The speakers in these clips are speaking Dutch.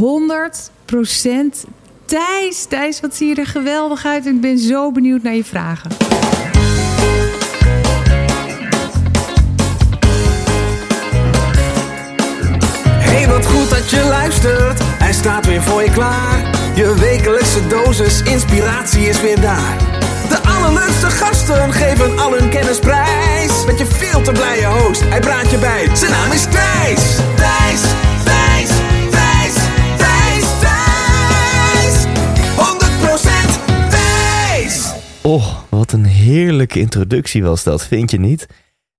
100% Thijs. Thijs, wat zie je er geweldig uit. Ik ben zo benieuwd naar je vragen. Hey, wat goed dat je luistert. Hij staat weer voor je klaar. Je wekelijkse dosis inspiratie is weer daar. De allerleukste gasten geven al hun kennis prijs. Met je veel te blije host, hij praat je bij. Zijn naam is Thijs. Thijs, Oh, wat een heerlijke introductie was dat, vind je niet?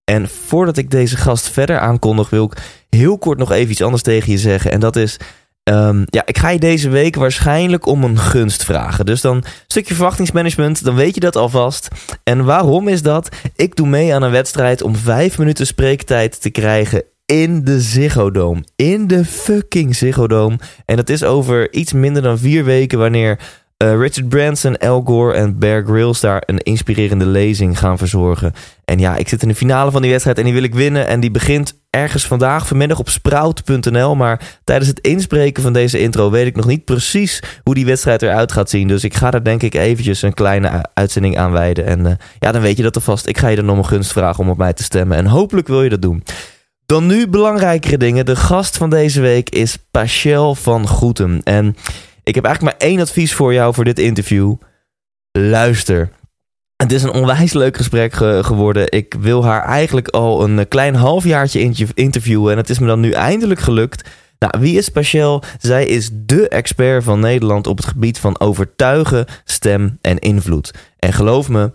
En voordat ik deze gast verder aankondig, wil ik heel kort nog even iets anders tegen je zeggen. En dat is, ehm, ja, ik ga je deze week waarschijnlijk om een gunst vragen. Dus dan een stukje verwachtingsmanagement, dan weet je dat alvast. En waarom is dat? Ik doe mee aan een wedstrijd om vijf minuten spreektijd te krijgen in de Ziggo Dome. In de fucking Ziggo Dome. En dat is over iets minder dan vier weken wanneer uh, Richard Branson, Al Gore en Bear Grylls daar een inspirerende lezing gaan verzorgen. En ja, ik zit in de finale van die wedstrijd en die wil ik winnen. En die begint ergens vandaag, vanmiddag op sprout.nl. Maar tijdens het inspreken van deze intro weet ik nog niet precies hoe die wedstrijd eruit gaat zien. Dus ik ga er denk ik eventjes een kleine uitzending aan wijden. En uh, ja, dan weet je dat alvast. Ik ga je dan om een gunst vragen om op mij te stemmen. En hopelijk wil je dat doen. Dan nu belangrijkere dingen. De gast van deze week is Pachel van Goetem. En ik heb eigenlijk maar één advies voor jou voor dit interview. Luister. Het is een onwijs leuk gesprek geworden. Ik wil haar eigenlijk al een klein halfjaartje interviewen. En het is me dan nu eindelijk gelukt. Nou, wie is Pachel? Zij is de expert van Nederland op het gebied van overtuigen, stem en invloed. En geloof me,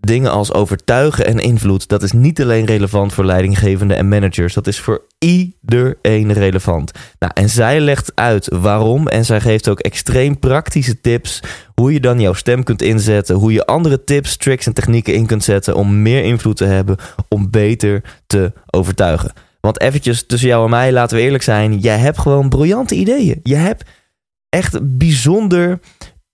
dingen als overtuigen en invloed, dat is niet alleen relevant voor leidinggevenden en managers, dat is voor iedereen relevant. Nou, en zij legt uit waarom en zij geeft ook extreem praktische tips hoe je dan jouw stem kunt inzetten, hoe je andere tips, tricks en technieken in kunt zetten om meer invloed te hebben, om beter te overtuigen. Want eventjes tussen jou en mij, laten we eerlijk zijn, jij hebt gewoon briljante ideeën. Je hebt echt bijzonder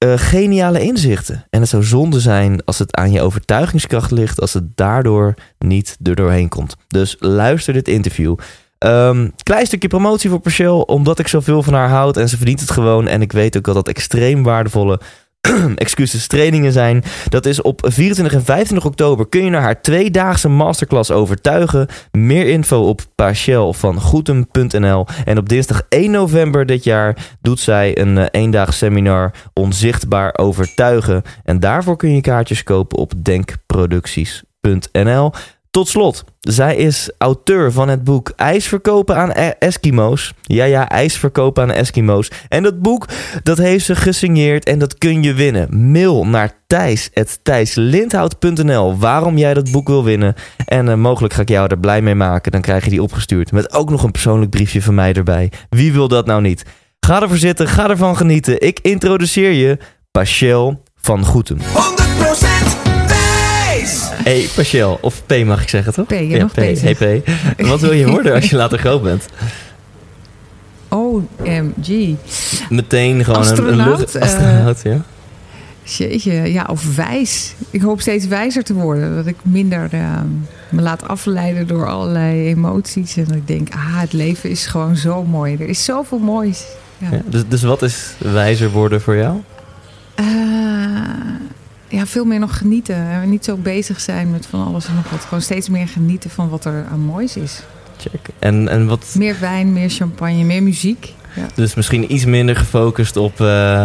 uh, geniale inzichten. En het zou zonde zijn als het aan je overtuigingskracht ligt, als het daardoor niet er doorheen komt. Dus luister dit interview. Um, klein stukje promotie voor Percel, omdat ik zoveel van haar houd en ze verdient het gewoon. En ik weet ook dat dat extreem waardevolle excuses, trainingen zijn. Dat is op 24 en 25 oktober kun je naar haar tweedaagse masterclass overtuigen. Meer info op Pachel van Goetem.nl. En op dinsdag 1 november dit jaar doet zij een uh, eendaag seminar Onzichtbaar Overtuigen. En daarvoor kun je kaartjes kopen op denkproducties.nl. Tot slot, zij is auteur van het boek IJs verkopen aan e- Eskimo's. Ja, ja, IJs verkopen aan Eskimo's. En dat boek, dat heeft ze gesigneerd en dat kun je winnen. Mail naar thijs.thijslindhout.nl waarom jij dat boek wil winnen. En uh, mogelijk ga ik jou er blij mee maken. Dan krijg je die opgestuurd. Met ook nog een persoonlijk briefje van mij erbij. Wie wil dat nou niet? Ga ervoor zitten, ga ervan genieten. Ik introduceer je Pachel van Goetem. 100% Hey, Pachel, of P mag ik zeggen, toch? P, je ja, nog P. Hey, P. Wat wil je worden als je later groot bent? OMG. Meteen gewoon astronaut, een, lucht... Astronaut, uh, ja. Jeetje, ja, of wijs. Ik hoop steeds wijzer te worden. Dat ik minder uh, me laat afleiden door allerlei emoties. En dat ik denk, ah, het leven is gewoon zo mooi. Er is zoveel moois. Ja. Ja, dus, dus wat is wijzer worden voor jou? Ja, veel meer nog genieten. En niet zo bezig zijn met van alles en nog wat. Gewoon steeds meer genieten van wat er aan moois is. Check. En, en wat... Meer wijn, meer champagne, meer muziek. Ja. Dus misschien iets minder gefocust op uh,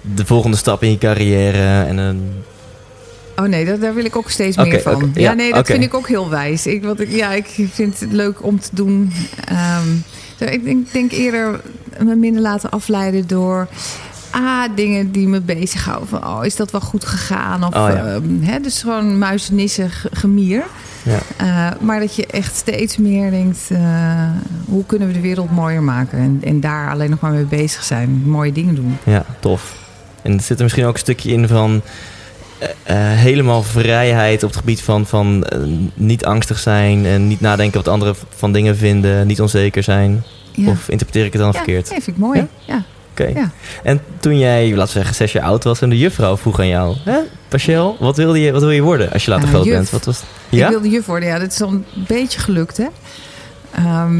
de volgende stap in je carrière. En een Oh nee, daar, daar wil ik ook steeds meer van. ja, ja, nee, dat vind ik ook heel wijs. Ik, wat ik, ja, ik vind het leuk om te doen. Ehm, ik denk, denk eerder me minder laten afleiden door... Ah, dingen die me bezighouden. Van, oh, is dat wel goed gegaan? Of, Oh, ja. ehm, hè, dus gewoon muisnissen ge- gemier. Ja. Eh, maar dat je echt steeds meer denkt... eh, hoe kunnen we de wereld mooier maken? En, en daar alleen nog maar mee bezig zijn. Mooie dingen doen. Ja, tof. En er zit er misschien ook een stukje in van eh, helemaal vrijheid op het gebied van, van niet angstig zijn en niet nadenken wat anderen van dingen vinden, niet onzeker zijn. Ja. Of interpreteer ik het dan ja, verkeerd? nee, vind ik mooi. Ja? Oké. ja. En toen jij, laten we zeggen, zes jaar oud was en de juffrouw vroeg aan jou, hè, Pachel, wat, wilde je, wat wil je worden als je later groot juf. bent? Wat was ja? Ik wilde juf worden, ja. Dat is al een beetje gelukt, hè. Ehm,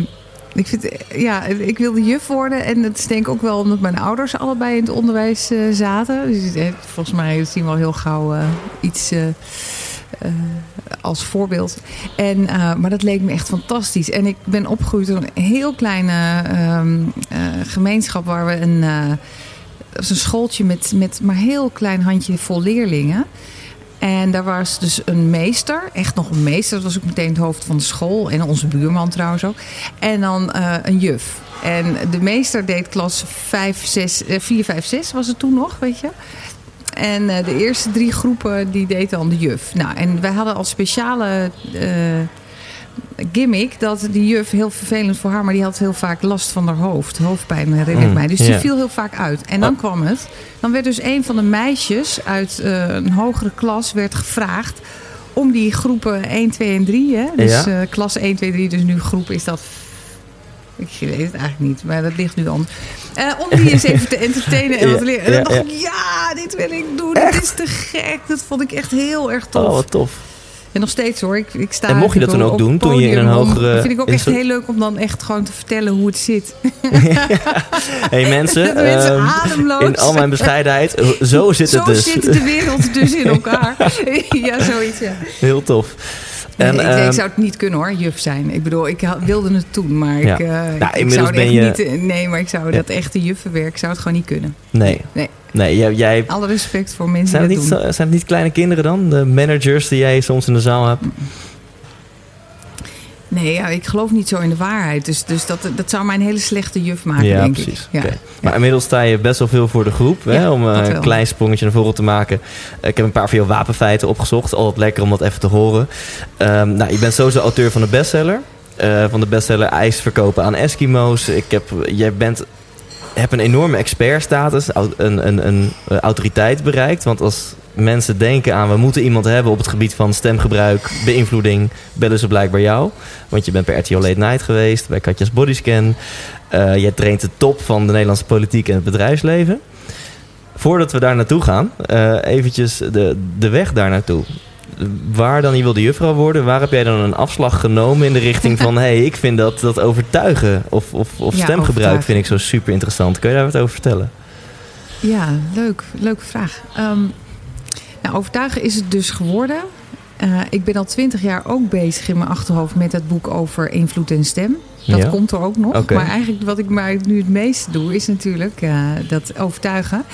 ik, vind, ja, ik wilde juf worden. En dat is denk ik ook wel omdat mijn ouders allebei in het onderwijs eh, zaten. Dus eh, volgens mij zien we al heel gauw eh, iets eh, als voorbeeld. En, eh, maar dat leek me echt fantastisch. En ik ben opgegroeid in een heel kleine ehm, eh, gemeenschap... waar we een, was een schooltje met, met maar heel klein handje vol leerlingen... En daar was dus een meester, echt nog een meester. Dat was ook meteen het hoofd van de school. En onze buurman trouwens ook. En dan een juf. En de meester deed klas 5, 6, eh, 4, 5, 6 was het toen nog, weet je. En eh, de eerste drie groepen, die deed dan de juf. Nou, en wij hadden als speciale eh, gimmick dat die juf heel vervelend voor haar, maar die had heel vaak last van haar hoofd. Hoofdpijn herinner ik Mm, mij. Dus die viel heel vaak uit. En dan Oh. kwam het. Dan werd dus een van de meisjes uit eh, een hogere klas werd gevraagd om die groepen 1, 2 en 3. Hè? Dus Ja. klas 1, 2, 3. Dus nu groep is dat. Ik weet het eigenlijk niet, maar dat ligt nu anders. Eh, om die eens even te entertainen en wat te leren. En dan dacht ik, ja, dit wil ik doen. Dit is te gek. Dat vond ik echt heel erg tof. Oh, wat tof. En nog steeds hoor. Ik, ik sta En mocht je dat toen ook doen, toen je in een hogere- Dat vind ik ook echt heel leuk om dan echt gewoon te vertellen hoe het zit. hey mensen, mensen ehm, ademloos. in al mijn bescheidenheid, eh, zo zit het Zo dus. zit de wereld dus in elkaar. ja, zoiets ja. Heel tof. Nee, En, ik, ik ehm, zou het niet kunnen hoor, juf zijn. Ik bedoel, ik wilde het toen, maar Ja. ik, eh, Nou, ik- zou het ben je- niet... eh, Nee, maar ik zou Ja. dat echte juffenwerk, zou het gewoon niet kunnen. nee, Nee. nee jij, jij, Alle respect voor mensen zijn, het niet, doen. zijn het niet kleine kinderen dan? De managers die jij soms in de zaal hebt? Nee, ja, ik geloof niet zo in de waarheid. Dus, dus dat, dat zou mij een hele slechte juf maken, ja, denk precies. ik. Ja. Oké. Maar inmiddels sta je best wel veel voor de groep. Hè, om eh, een wel. klein sprongetje naar voren te maken. Ik heb een paar van jouw wapenfeiten opgezocht. Altijd lekker om dat even te horen. Ehm, nou, je bent sowieso auteur van de bestseller. Eh, van de bestseller IJs verkopen aan Eskimo's. Ik heb, jij bent, hebt een enorme expertstatus. Een, een, een eh, autoriteit bereikt. Want als mensen denken aan... we moeten iemand hebben op het gebied van stemgebruik... beïnvloeding, bellen ze blijkbaar jou. Want je bent bij RTO Late Night geweest. Bij Katja's Bodyscan. Eh jij traint de top van de Nederlandse politiek en het bedrijfsleven. Voordat we daar naartoe gaan, eh eventjes de, de weg daar naartoe. Waar dan je wilde juffrouw worden, waar heb jij dan een afslag genomen in de richting van... hé, hey, ik vind dat, dat overtuigen of, of, of Ja, stemgebruik overtuigen. vind ik zo super interessant. Kun je daar wat over vertellen? Ja, leuk. Leuke vraag. Ehm, nou, overtuigen is het dus geworden. Eh, ik ben al twintig jaar ook bezig in mijn achterhoofd met het boek over invloed en stem. Dat Ja. komt er ook nog. Maar eigenlijk wat ik maar nu het meeste doe, is natuurlijk eh, dat overtuigen.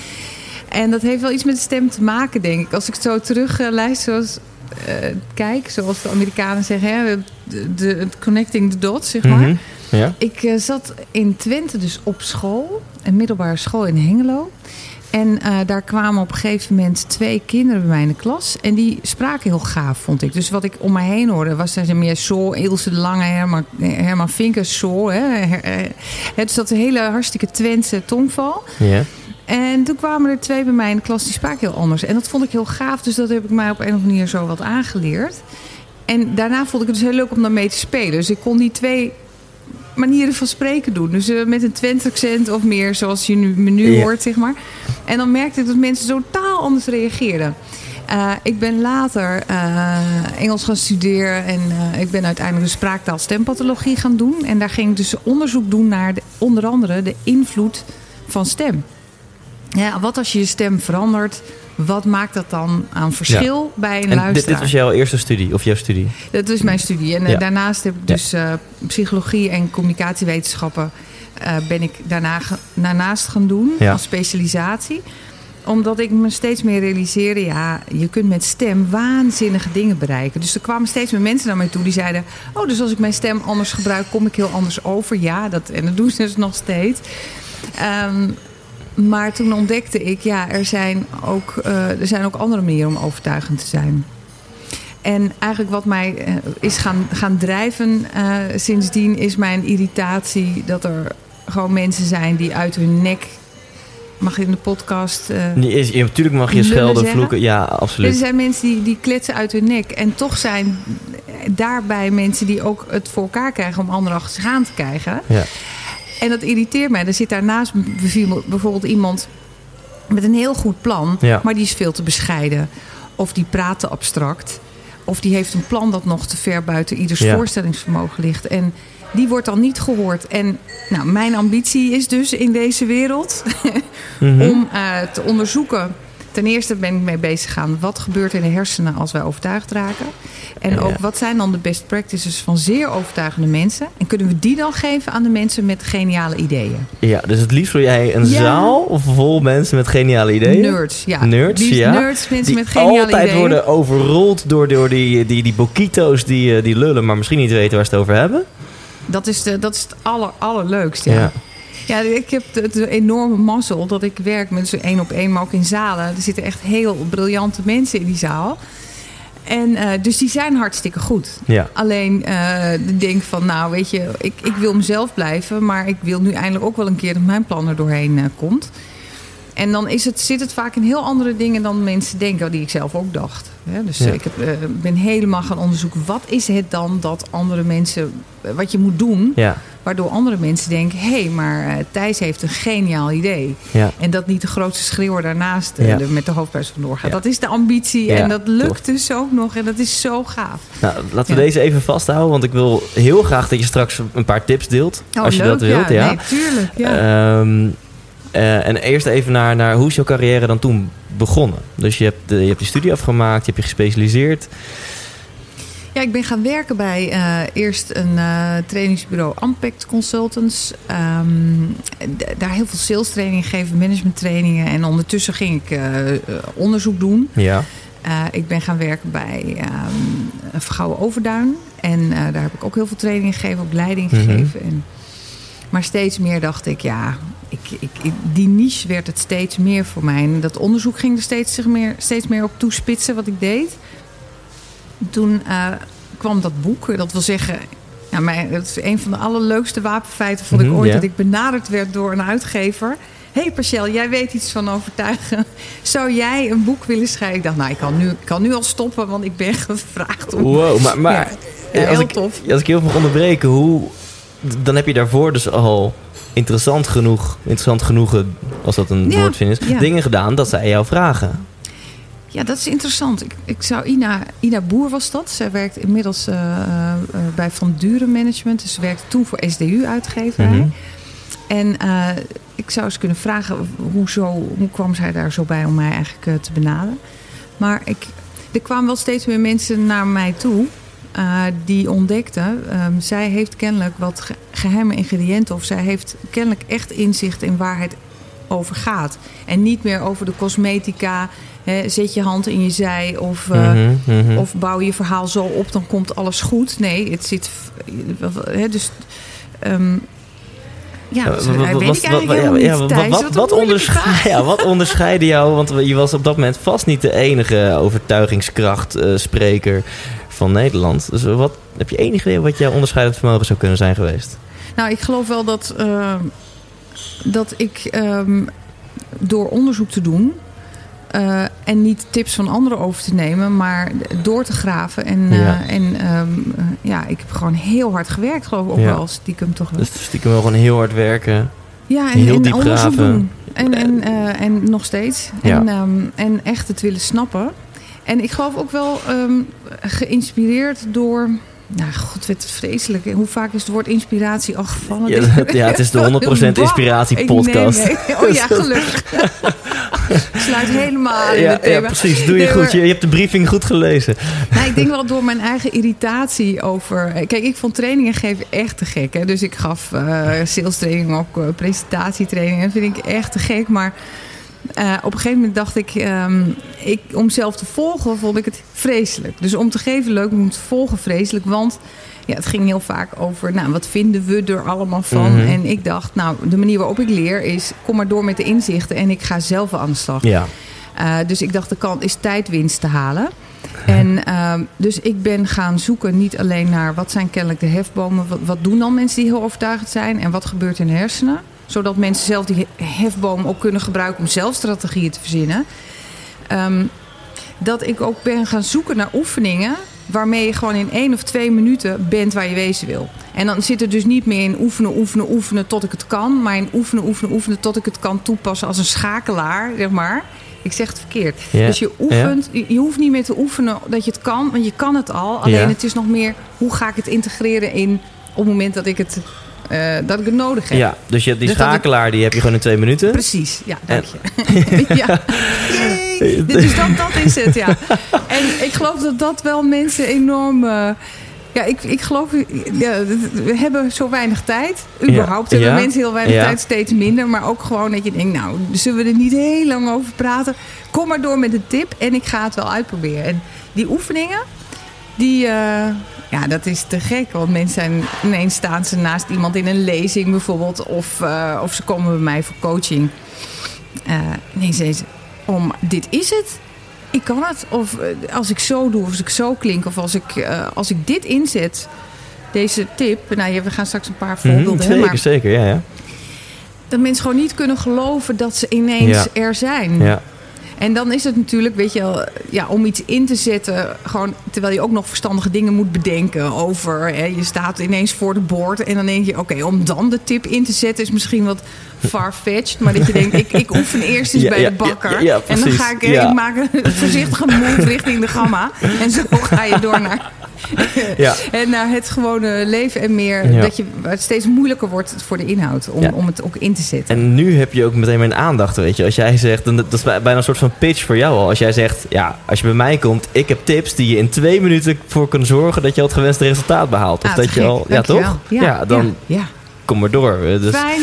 En dat heeft wel iets met de stem te maken, denk ik. Als ik zo terug eh, luister, zoals, kijk, zoals de Amerikanen zeggen, hè, de, connecting the dots, zeg maar. Mhm. Ja? Ik eh, zat in Twente dus op school, een middelbare school in Hengelo. En eh, daar kwamen op een gegeven moment twee kinderen bij mij in de klas. En die spraken heel gaaf, vond ik. Dus wat ik om mij heen hoorde, was er meer zo, Ilse de Lange, Herman, Herman Vinkers, zo. Hè, her- eh, dus dat een hele hartstikke Twentse tongval. Ja. En toen kwamen er twee bij mij in de klas, die spraken heel anders. En dat vond ik heel gaaf, dus dat heb ik mij op een of andere manier zo wat aangeleerd. En daarna vond ik het dus heel leuk om daarmee te spelen. Dus ik kon die twee manieren van spreken doen. Dus eh, met een Twente accent of meer zoals je nu, me nu hoort, zeg maar. En dan merkte ik dat mensen totaal anders reageerden. Eh, ik ben later eh, Engels gaan studeren en ik ben uiteindelijk de spraaktaal stempathologie gaan doen. En daar ging ik dus onderzoek doen naar de, onder andere de invloed van stem. Ja, wat als je je stem verandert? Wat maakt dat dan aan verschil bij een En luisteraar? dit was jouw eerste studie, of jouw studie? Dat is mijn studie. En eh, Ja. daarnaast heb ik dus eh, psychologie en communicatiewetenschappen... eh, ben ik daarna daarnaast gaan doen als specialisatie. omdat ik me steeds meer realiseerde, ja, je kunt met stem waanzinnige dingen bereiken. Dus er kwamen steeds meer mensen naar mij toe die zeiden, oh, dus als ik mijn stem anders gebruik, kom ik heel anders over. Ja, dat, en dat doen ze dus nog steeds. Ehm, maar toen ontdekte ik, ja, er zijn, ook, eh, er zijn ook andere manieren om overtuigend te zijn. En eigenlijk wat mij eh, is gaan, gaan drijven eh, sindsdien is mijn irritatie dat er gewoon mensen zijn die uit hun nek. Mag je in de podcast. is, ja, natuurlijk mag je schelden, zeggen? vloeken. Ja, er absoluut. zijn mensen die, die kletsen uit hun nek. En toch zijn daarbij mensen die ook het voor elkaar krijgen om anderen achter zich aan te krijgen. Ja. En dat irriteert mij. Er zit daarnaast bijvoorbeeld iemand met een heel goed plan, Ja. maar die is veel te bescheiden. Of die praat te abstract. Of die heeft een plan dat nog te ver buiten ieders Ja. voorstellingsvermogen ligt. En die wordt dan niet gehoord. En nou, mijn ambitie is dus in deze wereld Mhm. om eh, te onderzoeken. Ten eerste ben ik mee bezig gaan. Wat gebeurt in de hersenen als wij overtuigd raken? En ook wat zijn dan de best practices van zeer overtuigende mensen? En kunnen we die dan geven aan de mensen met geniale ideeën? ja, dus het liefst wil jij een Ja. zaal vol mensen met geniale ideeën. Nerds, ja. Nerds, ja. Nerds, mensen die met geniale altijd ideeën. worden overrold door, door die, die, die boquito's die, eh, die lullen, maar misschien niet weten waar ze het over hebben. Dat is, de, dat is het aller, allerleukste. Ja. Ja. Ja, ik heb de enorme mazzel dat ik werk met zo'n één op één, maar ook in zalen. Er zitten echt heel briljante mensen in die zaal. En eh, dus die zijn hartstikke goed. Ja. Alleen ik denk van, nou weet je, ik, ik wil mezelf blijven, maar ik wil nu eindelijk ook wel een keer dat mijn plan er doorheen eh, komt. En dan is het, zit het vaak in heel andere dingen dan mensen denken, die ik zelf ook dacht. Dus Ja. ik heb, eh, ben helemaal gaan onderzoeken, wat is het dan dat andere mensen, wat je moet doen, Ja. waardoor andere mensen denken, hé, hey, maar eh, Thijs heeft een geniaal idee. Ja. En dat niet de grootste schreeuwer daarnaast eh, met de hoofdprijs vandoor gaat. Ja. Dat is de ambitie en dat lukt dus ook nog. En dat is zo gaaf. Nou, laten we deze even vasthouden, want ik wil heel graag dat je straks een paar tips deelt. Oh, als je leuk, dat wilt, ja. Nee, tuurlijk. Ja. Ehm, eh, en eerst even naar, naar hoe is jouw carrière dan toen begonnen? Dus je hebt, de, je hebt die studie afgemaakt, je hebt je gespecialiseerd. Ja, ik ben gaan werken bij eh, eerst een eh, trainingsbureau Ampact Consultants. Ehm, daar heel veel sales trainingen gegeven, management trainingen. En ondertussen ging ik onderzoek doen. Ja. Ik ben gaan werken bij ehm Vergouwen Overduin. En daar heb ik ook heel veel trainingen gegeven, ook leiding Mhm. gegeven. En, maar steeds meer dacht ik, ja, ik, ik, ik- die niche werd het steeds meer voor mij. En dat onderzoek ging er steeds, meer, steeds meer op toespitsen wat ik deed. Toen eh, kwam dat boek, dat wil zeggen... Ja, mijn, dat is een van de allerleukste wapenfeiten vond Mhm, ik ooit. ja. Dat ik benaderd werd door een uitgever. Hé hey Pascal, jij weet iets van overtuigen. Zou jij een boek willen schrijven? Ik dacht, nou, ik kan nu, ik kan nu al stoppen, want ik ben gevraagd om... Wow, maar, maar Ja, als, heel ik, tof. als ik heel mag onderbreken, hoe, dan heb je daarvoor dus al interessant genoeg, interessant genoegen, als dat een Ja, woord vind is, ja. dingen gedaan dat zij jou vragen. Ja, dat is interessant. Ik, ik zou Ina, Ina Boer was dat. Zij werkt inmiddels eh, eh, eh, bij Van Duren Management. Dus ze werkte toen voor SDU uitgeverij. Mhm. En ik zou eens kunnen vragen, hoezo, hoe kwam zij daar zo bij om mij eigenlijk te benaderen? Maar ik, er kwamen wel steeds meer mensen naar mij toe eh, die ontdekten, ehm, zij heeft kennelijk wat ge- geheime ingrediënten of zij heeft kennelijk echt inzicht in waar het over gaat. En niet meer over de cosmetica, hè, zet je hand in je zij of... eh, Mhm, mhm. of bouw je verhaal zo op, dan komt alles goed. Nee, het zit. Hè, dus. ehm, ja, wat- wat- ja, ja, Thijs. ja, onderscheidde jou? Want je was op dat moment vast niet de enige overtuigingskrachtspreker van Nederland. Dus wat heb je enig idee wat jouw onderscheidend vermogen zou kunnen zijn geweest? Nou, ik geloof wel dat, ehm, dat ik ehm, door onderzoek te doen. eh, en niet tips van anderen over te nemen, maar door te graven. En, eh, Ja. en ehm, eh, ja, ik heb gewoon heel hard gewerkt, geloof ik ook Ja. wel stiekem toch wel. Dus stiekem wel gewoon heel hard werken. Ja, en, Heel en diep onderzoek graven. doen. En, en, eh, en nog steeds. Ja. En, ehm, en echt het willen snappen. En ik geloof ook wel ehm, geïnspireerd door... Nou, god, werd het vreselijk. Hoe vaak is het woord inspiratie al gevallen? Ja, dat- ja, het is de 100% inspiratie Ik podcast. neem mee. Oh ja, gelukkig. Sluit helemaal in Ja, ja, precies. Doe je goed. Je, je hebt de briefing goed gelezen. Nou, ik denk wel door mijn eigen irritatie over. Kijk, ik vond trainingen geven echt te gek. Hè? Dus ik gaf eh sales training, ook eh, presentatietrainingen. Dat vind ik echt te gek. Maar Eh, op een gegeven moment dacht ik, ehm, ik, om zelf te volgen vond ik het vreselijk. Dus om te geven leuk, om te volgen vreselijk. Want ja, het ging heel vaak over, nou, wat vinden we er allemaal van? Mhm. En ik dacht, nou, de manier waarop ik leer is, kom maar door met de inzichten en ik ga zelf aan de slag. Ja. Uh, dus ik dacht, de kant is tijdwinst te halen. En uh, dus ik ben gaan zoeken niet alleen naar wat zijn kennelijk de hefbomen. Wat, wat doen dan mensen die heel overtuigend zijn? En wat gebeurt in de hersenen? Zodat mensen zelf die hefboom ook kunnen gebruiken om zelf strategieën te verzinnen. Um, dat ik ook ben gaan zoeken naar oefeningen waarmee je gewoon in één of twee minuten bent waar je wezen wil. En dan zit het dus niet meer in oefenen, oefenen, oefenen tot ik het kan. Maar in oefenen, oefenen, oefenen tot ik het kan toepassen als een schakelaar, zeg maar. Ik zeg het verkeerd. Dus je oefent, je, hoeft niet meer te oefenen dat je het kan, want je kan het al. Alleen het is nog meer, hoe ga ik het integreren in op het moment dat ik het, eh, dat ik het nodig heb. ja, dus je hebt die Dus ik- schakelaar, die heb je gewoon in twee minuten. Precies, ja, dank je. ja. Yay. Dus dat, dat is het, ja. En ik geloof dat dat wel mensen enorm... eh, ja, ik, ik geloof, ja, we hebben zo weinig tijd. Überhaupt Ja, hebben ja, mensen heel weinig ja. tijd, steeds minder. Maar ook gewoon dat je denkt, nou, zullen we er niet heel lang over praten? Kom maar door met een tip en ik ga het wel uitproberen. En die oefeningen, die, eh, ja, dat is te gek. Want mensen zijn, ineens staan ze naast iemand in een lezing bijvoorbeeld. Of, eh, of ze komen bij mij voor coaching. Eh ineens zeggen ze, om, dit is het. Ik kan het. Of eh, als ik zo doe, of als ik zo klink. Of als ik, als ik dit inzet, deze tip. Nou, we gaan straks een paar Mhm, voorbeelden. hè, zeker, maar zeker, ja. ja. dat mensen gewoon niet kunnen geloven dat ze ineens er zijn. ja. En dan is het natuurlijk, weet je wel, ja, om iets in te zetten, gewoon terwijl je ook nog verstandige dingen moet bedenken over. Hè, je staat ineens voor de boord en dan denk je, oké, om dan de tip in te zetten is misschien wat far-fetched. Maar dat je denkt, ik, ik oefen eerst eens Ja, bij ja, de bakker. ja, en dan ga ik, ik maak een voorzichtige move richting de gamma. En zo ga je door naar, Ja. en naar het gewone leven en meer. Dat je, het steeds moeilijker wordt voor de inhoud om, om het ook in te zetten. En nu heb je ook meteen mijn aandacht, weet je. Als jij zegt, dan, dat is bij- bijna een soort van pitch voor jou al. Als jij zegt, ja, als je bij mij komt, ik heb tips die je in twee minuten voor kunnen zorgen dat je al het gewenste resultaat behaalt. Of Ah, dat je al, ja toch? Ja, dan ja. Kom maar door. Dus, Fijn.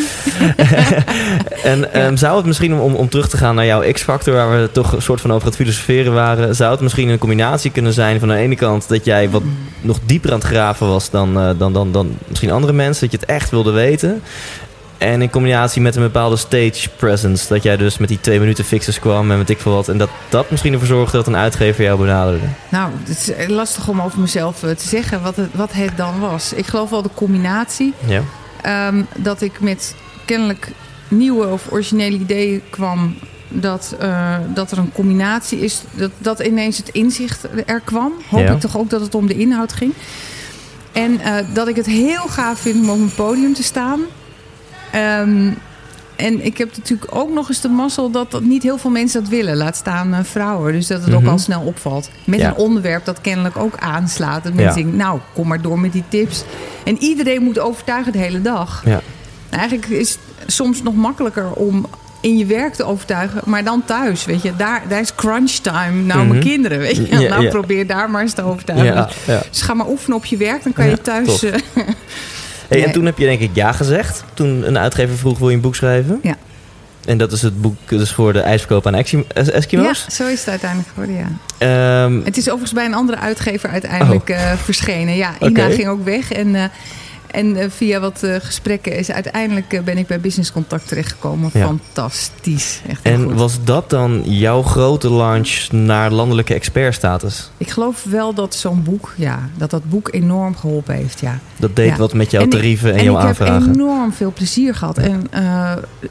en ehm, zou het misschien, om, om terug te gaan naar jouw X-factor, waar we toch een soort van over het filosoferen waren, zou het misschien een combinatie kunnen zijn van aan de ene kant dat jij wat nog dieper aan het graven was dan, eh, dan, dan, dan misschien andere mensen, dat je het echt wilde weten. En in combinatie met een bepaalde stage presence. Dat jij dus met die twee minuten fixes kwam en weet ik veel wat. En dat dat misschien ervoor zorgde dat een uitgever jou benaderde. Nou, het is lastig om over mezelf eh, te zeggen wat het, wat het dan was. Ik geloof wel de combinatie. Ja. Ehm, dat ik met kennelijk nieuwe of originele ideeën kwam. Dat, eh, dat er een combinatie is. Dat, dat ineens het inzicht er kwam. Hoop Ja. ik toch ook dat het om de inhoud ging. En eh, dat ik het heel gaaf vind om op een podium te staan. Ehm, en ik heb natuurlijk ook nog eens de mazzel dat, dat niet heel veel mensen dat willen. Laat staan eh, vrouwen. Dus dat het ook Mhm. al snel opvalt. Met Ja. een onderwerp dat kennelijk ook aanslaat. Dat mensen Ja. denken, nou, kom maar door met die tips. En iedereen moet overtuigen de hele dag. Ja. Eigenlijk is het soms nog makkelijker om in je werk te overtuigen. Maar dan thuis, weet je. Daar, daar is crunch time. Nou, Mhm. mijn kinderen, weet je. Nou, probeer daar maar eens te overtuigen. Dus ga maar oefenen op je werk. Dan kan je thuis... en toen heb je denk ik ja gezegd. Toen een uitgever vroeg, wil je een boek schrijven? Ja. En dat is het boek dus voor de ijsverkoop aan Eskimo- Es- ja, Eskimo's? zo is het uiteindelijk geworden, ja. Ehm, Het is overigens bij een andere uitgever uiteindelijk eh, verschenen. Ja, Ina Oh. Ging ook weg. En, eh, en eh, via wat eh, gesprekken is uiteindelijk eh, ben ik bij Business Contact terechtgekomen. Ja. Fantastisch. Echt en goed. was dat dan jouw grote launch naar landelijke expertstatus? Ik geloof wel dat zo'n boek, ja, dat dat boek enorm geholpen heeft, ja. Dat deed Ja. wat met jouw En ik- tarieven en, en jouw ik aanvragen? heb enorm veel plezier gehad. En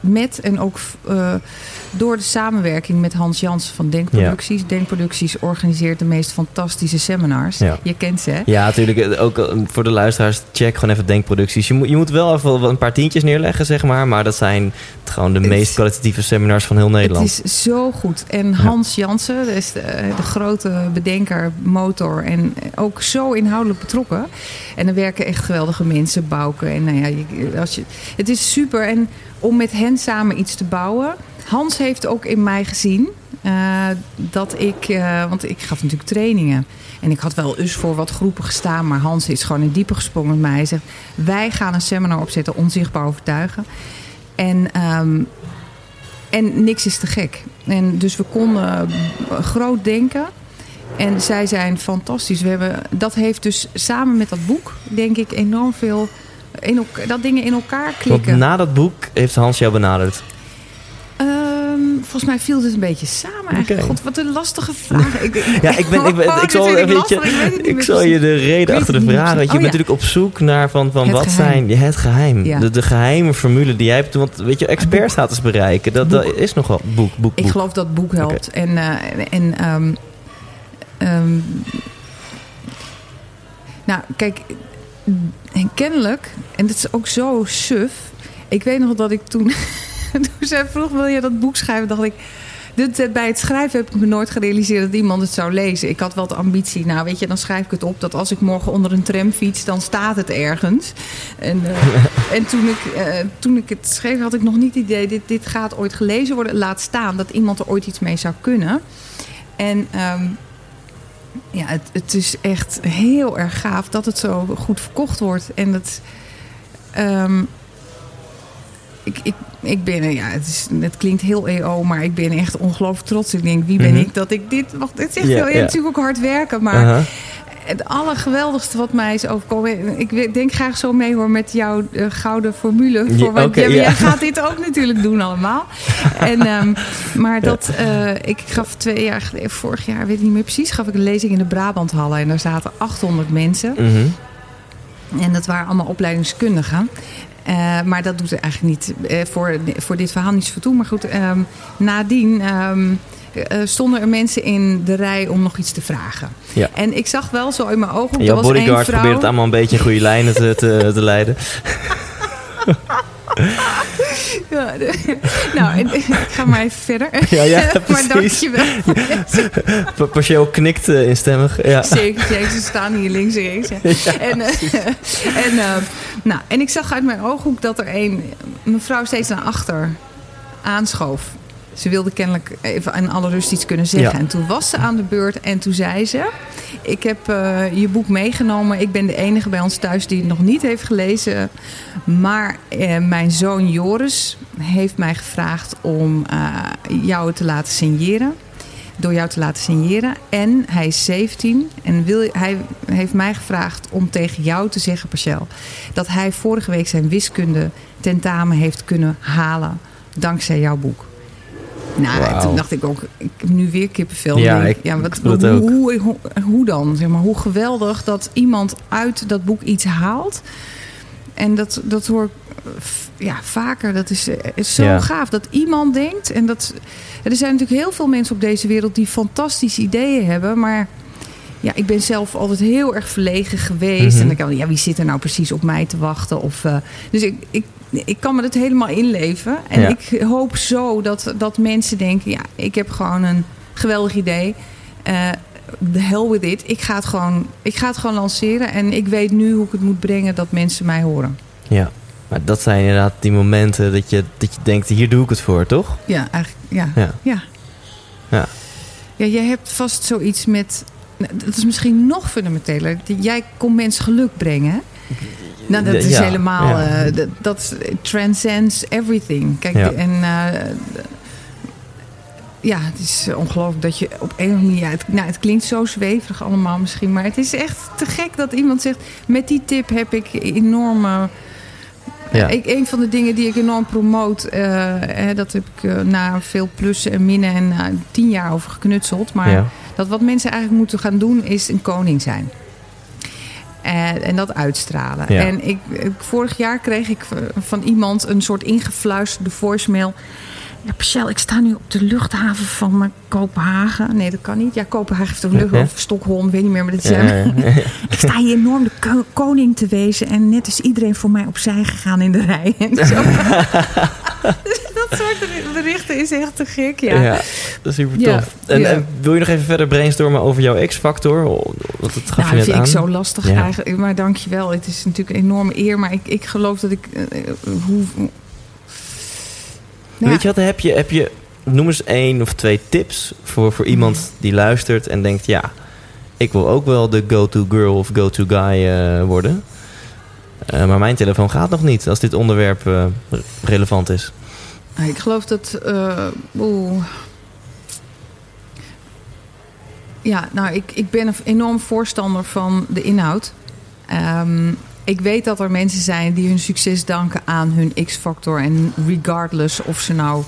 met en ook door de samenwerking met Hans Jansen van Denkproducties. Denkproducties organiseert de meest fantastische seminars. Ja. Je kent ze, hè? Ja, natuurlijk. eh, Ook eh, voor de luisteraars, check gewoon even denkproducties. Je moet, je moet wel even een paar tientjes neerleggen, zeg maar. Maar dat zijn gewoon de Het- meest kwalitatieve seminars van heel Nederland. Het is zo goed. En Hans Jansen, dat is de, de grote bedenker, motor en ook zo inhoudelijk betrokken. En er werken echt geweldige mensen, Bouke. En nou ja, als je, het is super. En om met hen samen iets te bouwen. Hans heeft ook in mij gezien eh, dat ik, eh, want ik gaf natuurlijk trainingen. En ik had wel eens voor wat groepen gestaan, maar Hans is gewoon in diepe gesprongen met mij. Hij zegt, wij gaan een seminar opzetten, onzichtbaar overtuigen. En ehm, en niks is te gek. En dus we konden eh, groot denken. En zij zijn fantastisch. We hebben, dat heeft dus samen met dat boek, denk ik, enorm veel. In dat dingen in elkaar Want klikken. na dat boek heeft Hans jou benaderd. Volgens mij viel het een beetje samen. Eigenlijk. Oké. God, wat een lastige vraag. Ik, Ja, ik, ben, ik, ben, Oh, ik zal, ik je, ik ik zal je de reden achter de vraag. Want je precies. bent Oh, ja. natuurlijk op zoek naar van, van Het wat geheim. zijn het geheim. Ja. De, de geheime formule die jij hebt. Want weet je, expertstatus bereiken, dat, dat is nogal boek, boek, Ik boek. geloof dat boek helpt. En, eh, en ehm, ehm, nou, kijk, en kennelijk, en dat is ook zo suf. Ik weet nog dat ik toen, toen zij vroeg, wil je dat boek schrijven? Dacht ik, dit, eh, bij het schrijven heb ik me nooit gerealiseerd dat iemand het zou lezen. Ik had wel de ambitie, nou weet je, dan schrijf ik het op dat als ik morgen onder een tram fiets, dan staat het ergens. En, eh, en toen, ik, eh, toen ik het schreef, had ik nog niet het idee, dit, dit gaat ooit gelezen worden. Laat staan dat iemand er ooit iets mee zou kunnen. En ehm, ja, het, het is echt heel erg gaaf dat het zo goed verkocht wordt. En dat. ehm, ik, ik, ik ben, ja, het, is, het klinkt heel EO, maar ik ben echt ongelooflijk trots. Ik denk, wie ben Mhm. ik dat ik dit... Wacht, het is echt heel, ja. natuurlijk ook hard werken, maar het allergeweldigste wat mij is overkomen... Ik denk graag zo mee hoor met jouw eh, gouden formule. Voor, ja. jij gaat dit ook natuurlijk doen allemaal. En, ehm, maar dat, eh, ik gaf twee jaar geleden, vorig jaar, weet ik niet meer precies... gaf ik een lezing in de Brabanthallen. En daar zaten 800 mensen. Mhm. En dat waren allemaal opleidingskundigen. Eh, maar dat doet er eigenlijk niet eh, voor, voor dit verhaal niet zoveel toe. Maar goed, ehm, nadien ehm, eh, stonden er mensen in de rij om nog iets te vragen. Ja. En ik zag wel zo in mijn ogen... En jouw was één bodyguard vrouw, probeert het allemaal een beetje in goede lijnen te, te, te leiden. Ja, de- nou, ik ga maar even verder. Ja, ja, maar dankjewel. Pa- Partieel knikt eh, instemmig. Ja. Zeker. Ze staan hier links en rechts. En, eh, en, eh, nou, en ik zag uit mijn ooghoek dat er een mevrouw steeds naar achter aanschoof. Ze wilde kennelijk even in alle rust iets kunnen zeggen. Ja. En toen was ze aan de beurt en toen zei ze... Ik heb eh, je boek meegenomen. Ik ben de enige bij ons thuis die het nog niet heeft gelezen. Maar eh, mijn zoon Joris heeft mij gevraagd om eh, jou te laten signeren door jou te laten signeren. En hij is 17 en wil, hij heeft mij gevraagd om tegen jou te zeggen, Parcel, dat hij vorige week zijn wiskunde tentamen heeft kunnen halen dankzij jouw boek. Nou, toen dacht ik ook, ik heb nu weer kippenvel. Ja, ik- ja, wat, hoe, ook. hoe, dan? Zeg maar, hoe geweldig dat iemand uit dat boek iets haalt. En dat, dat hoor ik eh, ja, vaker. Dat is, eh, is zo Ja. gaaf dat iemand denkt. En dat, er zijn natuurlijk heel veel mensen op deze wereld die fantastische ideeën hebben. Maar ja, ik ben zelf altijd heel erg verlegen geweest. Mhm. En dan kan ja, wie zit er nou precies op mij te wachten? Of, eh, dus ik, ik, ik kan me dat helemaal inleven. En Ja. ik hoop zo dat, dat mensen denken: ja, ik heb gewoon een geweldig idee. Eh the hell with it. Ik ga, het gewoon, ik ga het gewoon lanceren. En ik weet nu hoe ik het moet brengen dat mensen mij horen. Ja, maar dat zijn inderdaad die momenten dat je, dat je denkt, hier doe ik het voor, toch? Ja, eigenlijk, ja. Ja. Ja. Ja. Ja, jij hebt vast zoiets met... Dat is misschien nog fundamenteler. Jij komt mensen geluk brengen. Nou, dat is Ja, helemaal... ja. eh, dat, dat transcends everything. Kijk, Ja. en... eh, ja, het is ongelooflijk dat je op een of andere manier... het, nou, het klinkt zo zweverig allemaal misschien... maar het is echt te gek dat iemand zegt... met die tip heb ik enorme... Ja. Ik, een van de dingen die ik enorm promoot, eh, dat heb ik eh, na veel plussen en minnen en na tien jaar over geknutseld. Maar Ja. dat wat mensen eigenlijk moeten gaan doen, is een koning zijn. En, en dat uitstralen. Ja. En ik, ik- vorig jaar kreeg ik van iemand een soort ingefluisterde voicemail. Ja, Michel, ik sta nu op de luchthaven van Kopenhagen. Nee, dat kan niet. Ja, Kopenhagen heeft een luchthaven. Of Stockholm, weet niet meer. Maar dat is, Ja, ja, ja. ik sta hier enorm de ko- koning te wezen. En net is iedereen voor mij opzij gegaan in de rij. En zo. dat soort berichten is echt te gek, ja. Ja, dat is super tof. En, wil je nog even verder brainstormen over jouw X-factor? Want dat gaf Nou, je net vind aan. ik zo lastig eigenlijk. Maar dankjewel. Het is natuurlijk een enorme eer. Maar ik, ik geloof dat ik... eh, eh, hoe... Weet je wat, heb je, heb je, noem eens één of twee tips voor, voor iemand die luistert en denkt, ja, ik wil ook wel de go-to girl of go-to guy eh, worden. Eh, maar mijn telefoon gaat nog niet als dit onderwerp eh, relevant is. Ik geloof dat. eh, oeh. Ja, nou, ik, ik ben een enorm voorstander van de inhoud. Ehm, ik weet dat er mensen zijn die hun succes danken aan hun X-factor. En regardless of ze nou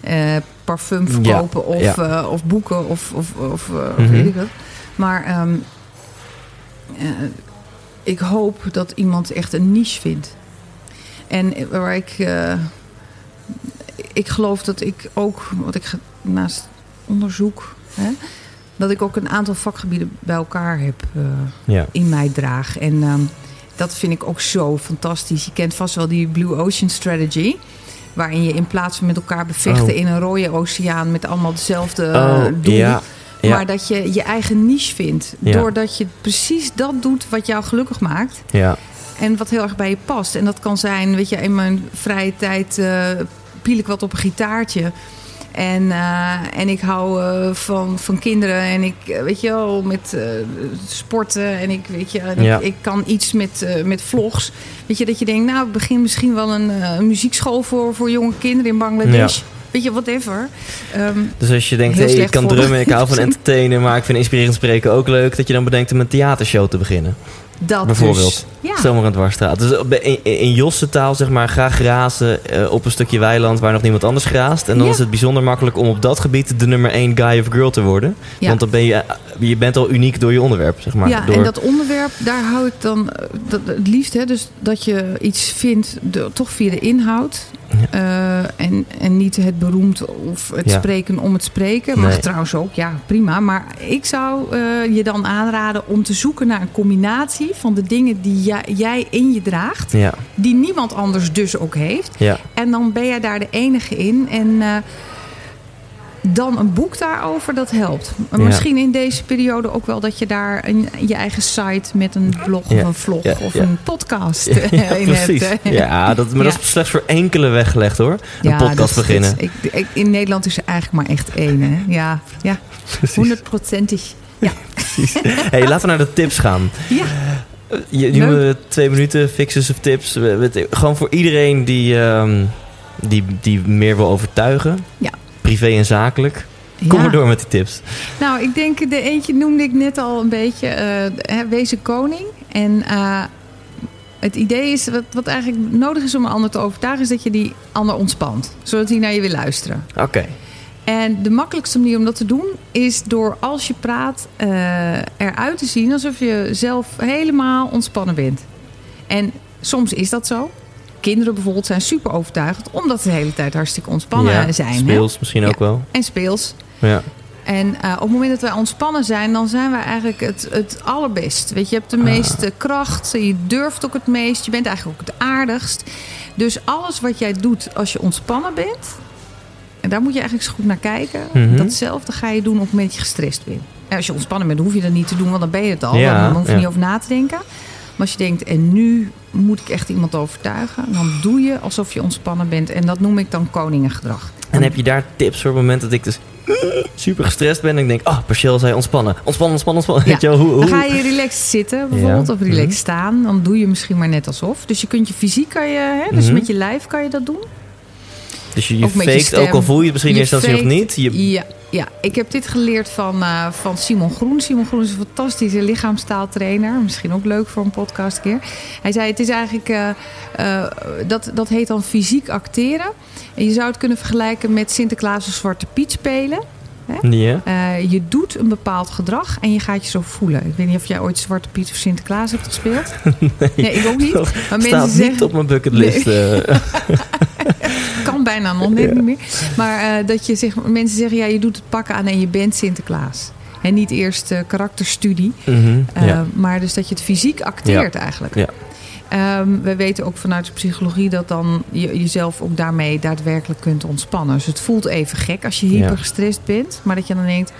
eh, parfum verkopen of, ja. eh, of boeken of, of, of eh, Mhm. weet ik wat. Maar ehm, eh, ik hoop dat iemand echt een niche vindt. En waar ik... ik geloof dat ik ook, wat ik naast onderzoek, hè, dat ik ook een aantal vakgebieden bij elkaar heb Ja. in mij draag. En ehm, dat vind ik ook zo fantastisch. Je kent vast wel die Blue Ocean Strategy. Waarin je in plaats van met elkaar bevechten Oh. in een rode oceaan met allemaal hetzelfde eh, Oh, doel. ja. Ja. Maar dat je je eigen niche vindt. Ja. Doordat je precies dat doet wat jou gelukkig maakt. Ja. En wat heel erg bij je past. En dat kan zijn, weet je, in mijn vrije tijd eh piel ik wat op een gitaartje. En, eh, en ik hou eh, van, van kinderen. En ik, eh, weet je wel, met sporten. En ik, weet je, Ja. ik, ik kan iets met, met vlogs. Weet je, dat je denkt, nou, ik begin misschien wel een, een muziekschool voor, voor jonge kinderen in Bangladesh. Weet je, whatever. Ehm, Dus als je denkt, hey, ik kan drummen, ik hou van entertainen, maar ik vind inspirerend spreken ook leuk, dat je dan bedenkt om een theatershow te beginnen. Dat Bijvoorbeeld. dus. Ja. Zomaar een dwarsstraat. Dus op- in, in Josse taal zeg maar, ga grazen eh, op een stukje weiland waar nog niemand anders graast. En dan Ja. is het bijzonder makkelijk om op dat gebied de nummer één guy of girl te worden. Ja. Want dan ben je, eh, je bent al uniek door je onderwerp, zeg maar. ja, door, en dat onderwerp, daar hou ik dan eh, dat, het liefst. Hè, dus dat je iets vindt, de, toch via de inhoud. Eh, en, en niet het beroemd of het Ja. spreken om het spreken. Mag Nee. trouwens ook, ja, prima. Maar ik zou eh, je dan aanraden om te zoeken naar een combinatie van de dingen die jij, jij in je draagt. Ja, Die niemand anders dus ook heeft. En dan ben jij daar de enige in. En eh, dan een boek daarover, dat helpt. Maar Ja. Misschien in deze periode ook wel dat je daar een, je eigen site met een blog Ja. of een vlog Ja, of ja. een podcast ja, in precies. hebt. Ja, dat, maar dat is slechts voor enkele weggelegd hoor. Een Ja, podcast dat- beginnen. dat- ik, ik- in Nederland is er eigenlijk maar echt één. Hè? Ja, ja, Precies. honderdprocentig. Ja, Hey, laten we naar de tips gaan. ja. Je, noemde twee minuten fixes of tips. Gewoon voor iedereen die, ehm, die, die meer wil overtuigen. Ja. Privé en zakelijk. Kom Ja. maar door met die tips. Nou, ik denk de eentje noemde ik net al een beetje. eh, hè, wees een koning. En eh, het idee is, wat, wat eigenlijk nodig is om een ander te overtuigen... is dat je die ander ontspant. Zodat hij naar je wil luisteren. Oké. En de makkelijkste manier om dat te doen... is door als je praat eh, eruit te zien... alsof je zelf helemaal ontspannen bent. En soms is dat zo. Kinderen bijvoorbeeld zijn super overtuigend... omdat ze de hele tijd hartstikke ontspannen Ja, zijn. hè? Speels misschien Ja. ook wel. En speels. Ja. En eh, op het moment dat wij ontspannen zijn, dan zijn wij eigenlijk het, het allerbest. Weet je, je hebt de Ah. meeste kracht, je durft ook het meest, je bent eigenlijk ook het aardigst. Dus alles wat jij doet als je ontspannen bent, en daar moet je eigenlijk eens goed naar kijken. Mhm. Datzelfde ga je doen op het moment dat je gestrest bent. En als je ontspannen bent, hoef je dat niet te doen, want dan ben je het al. Ja, dan hoef je ja. niet over na te denken. Maar als je denkt, en nu moet ik echt iemand overtuigen, dan doe je alsof je ontspannen bent. En dat noem ik dan koningengedrag. En heb je daar tips voor het moment dat ik dus super gestrest ben en ik denk, ah, partieel zei ontspannen. Ontspannen, ontspannen, ontspannen. Ja. Weet je hoe, hoe? Dan ga je relaxed zitten bijvoorbeeld Ja. of relaxed Mhm. staan. Dan doe je misschien maar net alsof. Dus je kunt je fysiek kan je, hè, dus Mhm. met je lijf kan je dat doen. Dus je, je faked, ook al voel je het misschien eerst als je nog niet. Je, Ja, ja, ik heb dit geleerd van, eh, van Simon Groen. Simon Groen is een fantastische lichaamstaaltrainer. Misschien ook leuk voor een podcast een keer. Hij zei het is eigenlijk, eh, eh, dat, dat heet dan fysiek acteren. En je zou het kunnen vergelijken met Sinterklaas of Zwarte Piet spelen. Ja. Eh, je doet een bepaald gedrag en je gaat je zo voelen. Ik weet niet of jij ooit Zwarte Piet of Sinterklaas hebt gespeeld. nee. ik ook niet. Maar Staat mensen niet zeggen, op mijn bucketlist. eh. kan bijna nog net niet meer. Maar eh, dat je zeg, mensen zeggen, ja, je doet het pakken aan en je bent Sinterklaas. En niet eerst karakterstudie. Mhm, ja. Maar dus dat je het fysiek acteert eigenlijk. Ja. Ehm, we weten ook vanuit de psychologie dat dan je jezelf ook daarmee daadwerkelijk kunt ontspannen. Dus het voelt even gek als je hyper Ja. gestrest bent. Maar dat je dan denkt,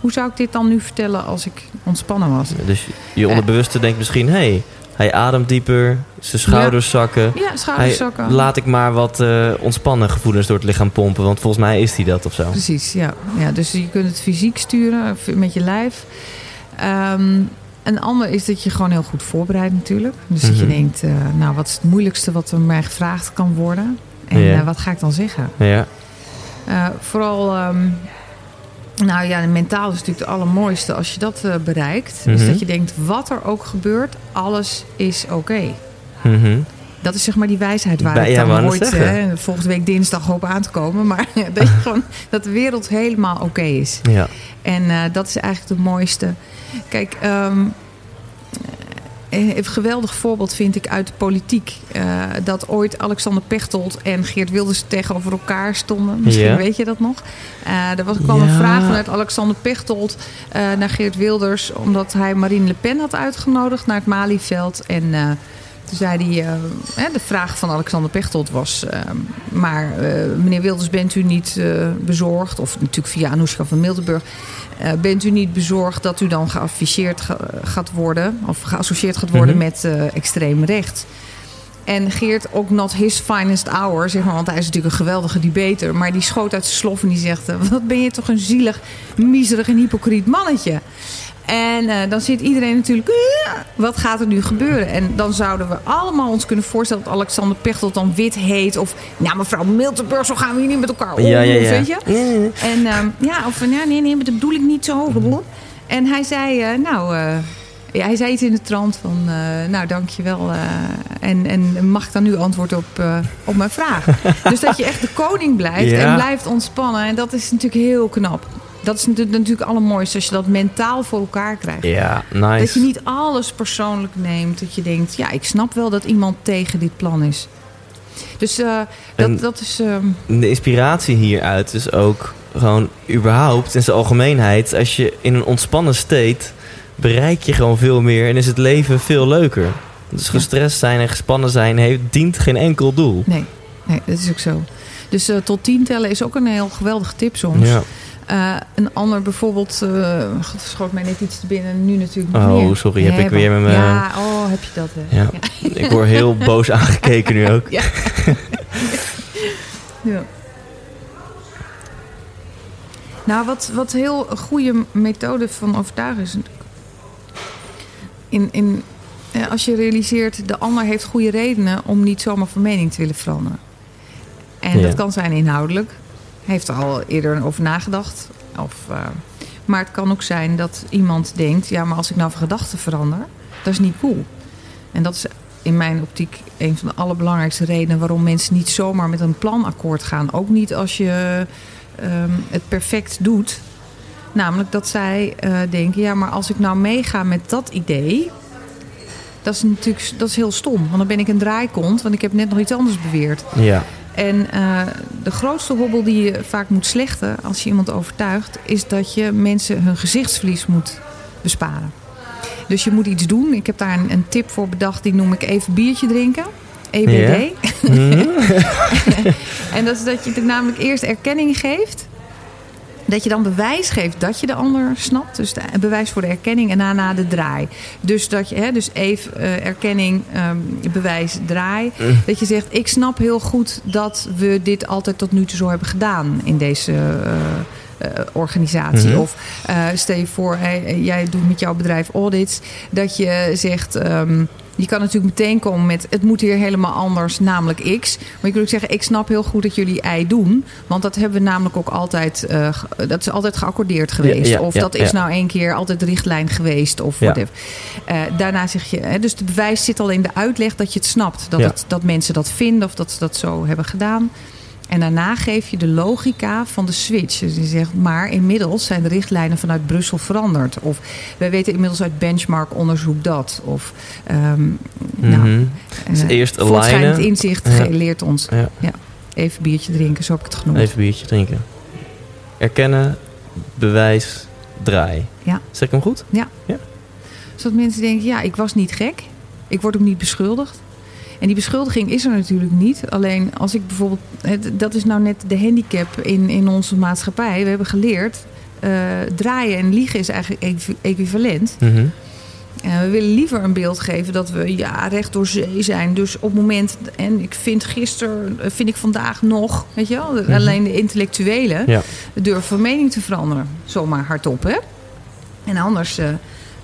hoe zou ik dit dan nu vertellen als ik ontspannen was? Dus je onderbewuste denkt misschien, hé, hey, hij ademt dieper, zijn schouders zakken. Ja, Hij, schouderzakken. laat ik maar wat eh, ontspannen gevoelens door het lichaam pompen, want volgens mij is hij dat of zo. Precies, ja. ja. Dus je kunt het fysiek sturen f- met je lijf. Ehm, een ander is dat je gewoon heel goed voorbereidt natuurlijk. Dus dat je Mhm. denkt, eh, nou wat is het moeilijkste wat er mij gevraagd kan worden? En Ja. eh, wat ga ik dan zeggen? Ja. Eh, vooral, ehm, nou ja, mentaal is natuurlijk het allermooiste als je dat bereikt. Is Mhm. dat je denkt, wat er ook gebeurt, alles is oké. Mhm. Dat is zeg maar die wijsheid waar Bij- ik ja, dan net ooit hè, volgende week dinsdag hoop aan te komen. Maar dat, je gewoon, dat de wereld helemaal oké is. Ja. En dat is eigenlijk het mooiste. Kijk, ehm, een geweldig voorbeeld vind ik uit de politiek. eh, dat ooit Alexander Pechtold en Geert Wilders tegenover elkaar stonden. Misschien weet je dat nog. Eh, er was, kwam een vraag vanuit Alexander Pechtold eh, naar Geert Wilders. Omdat hij Marine Le Pen had uitgenodigd naar het Malieveld. En toen zei hij, eh, de vraag van Alexander Pechtold was... eh, maar eh, meneer Wilders, bent u niet bezorgd? Of natuurlijk via Anoushka van Miltenburg. bent u niet bezorgd dat u dan geafficheerd ga- gaat worden... of geassocieerd gaat worden Mhm. met extreem rechts? En Geert, ook not his finest hour, zeg maar, want hij is natuurlijk een geweldige debater. Maar die schoot uit zijn slof en die zegt: eh, Wat ben je toch een zielig, miserig en hypocriet mannetje. En eh, dan zit iedereen natuurlijk, "Eh, wat gaat er nu gebeuren? En dan zouden we allemaal ons kunnen voorstellen dat Alexander Pechtold dan wit heet. Of, nou mevrouw Miltenburg, zo gaan we hier niet met elkaar om. Ja, ja, ja. Weet je? En ehm, ja, of ja, nee, nee, maar dat bedoel ik niet zo. En hij zei, nou, ja, hij zei iets in de trant van, eh, nou, dankjewel. eh en, en mag ik dan nu antwoord op, eh, op mijn vraag? dus dat je echt de koning blijft Ja. en blijft ontspannen. En dat is natuurlijk heel knap. Dat is natu- natuurlijk het allermooiste als je dat mentaal voor elkaar krijgt. Ja, nice. Dat je niet alles persoonlijk neemt. Dat je denkt, ja, ik snap wel dat iemand tegen dit plan is. Dus dat, En- dat is... ehm, De inspiratie hieruit is ook gewoon überhaupt in zijn algemeenheid. Als je in een ontspannen state bereik je gewoon veel meer en is het leven veel leuker. Dus gestrest zijn en gespannen zijn heeft, dient geen enkel doel. nee, nee, dat is ook zo. Dus eh, tot tien tellen is ook een heel geweldige tip soms. Ja. Eh, een ander bijvoorbeeld, God, schoot mij net iets te binnen, nu natuurlijk Oh, meer. sorry, heb ik weer met mijn- Ja, oh, heb je dat. hè? Ja. Ik word heel boos aangekeken nu ook. Ja. ja. Nou, wat, wat heel goede methode van overtuigen is... In, in, eh, als je realiseert, de ander heeft goede redenen... om niet zomaar van mening te willen veranderen. En Ja. dat kan zijn inhoudelijk. Heeft er al eerder over nagedacht. Of, eh, maar het kan ook zijn dat iemand denkt... ja, maar als ik nou van gedachten verander... dat is niet cool. En dat is in mijn optiek een van de allerbelangrijkste redenen waarom mensen niet zomaar met een plan akkoord gaan. Ook niet als je ehm, het perfect doet. Namelijk dat zij eh, denken, ja, maar als ik nou meega met dat idee. Dat is natuurlijk dat is heel stom. Want dan ben ik een draaikont, want ik heb net nog iets anders beweerd. Ja. En eh, de grootste hobbel die je vaak moet slechten als je iemand overtuigt, is dat je mensen hun gezichtsverlies moet besparen. Dus je moet iets doen. Ik heb daar een, een tip voor bedacht, die noem ik even biertje drinken. EBD. Mhm. En dat is dat je er namelijk eerst erkenning geeft. Dat je dan bewijs geeft dat je de ander snapt. Dus de, bewijs voor de erkenning en daarna de draai. Dus dat je, hè, dus even eh, erkenning, ehm, bewijs, draai. Dat je zegt, ik snap heel goed dat we dit altijd tot nu toe zo hebben gedaan in deze eh, eh, organisatie. Mhm. Of eh, stel je voor, jij doet met jouw bedrijf audits. Dat je zegt, ehm, je kan natuurlijk meteen komen met het moet hier helemaal anders, namelijk X. Maar je kunt ook zeggen, ik snap heel goed dat jullie Y doen. Want dat hebben we namelijk ook altijd, eh, dat is altijd geaccordeerd geweest. ja, of dat is nou één keer altijd de richtlijn geweest. Of whatever. Eh, daarna zeg je, hè, dus de bewijs zit al in de uitleg dat je het snapt. Dat, het, dat mensen dat vinden of dat ze dat zo hebben gedaan. En daarna geef je de logica van de switch. Dus je zegt, maar inmiddels zijn de richtlijnen vanuit Brussel veranderd. Of wij weten inmiddels uit benchmark onderzoek dat. Of ehm, nou, Mhm. Dus eh, eerst voortschrijdend alignen. inzicht Ja. leert ons. Ja. Even biertje drinken, zo heb ik het genoemd. Even biertje drinken. Erkennen, bewijs, draai. Ja. Zeg ik hem goed? Zodat mensen denken, ja, ik was niet gek. Ik word ook niet beschuldigd. En die beschuldiging is er natuurlijk niet. Alleen als ik bijvoorbeeld... het- Dat is nou net de handicap in, in onze maatschappij. We hebben geleerd... eh, draaien en liegen is eigenlijk equi- equivalent. Mhm. En we willen liever een beeld geven dat we ja, recht door zee zijn. Dus op het moment, en ik vind gisteren, vind ik vandaag nog, weet je wel, alleen de intellectuelen Ja. durven van mening te veranderen. Zomaar hardop, hè? En anders, eh,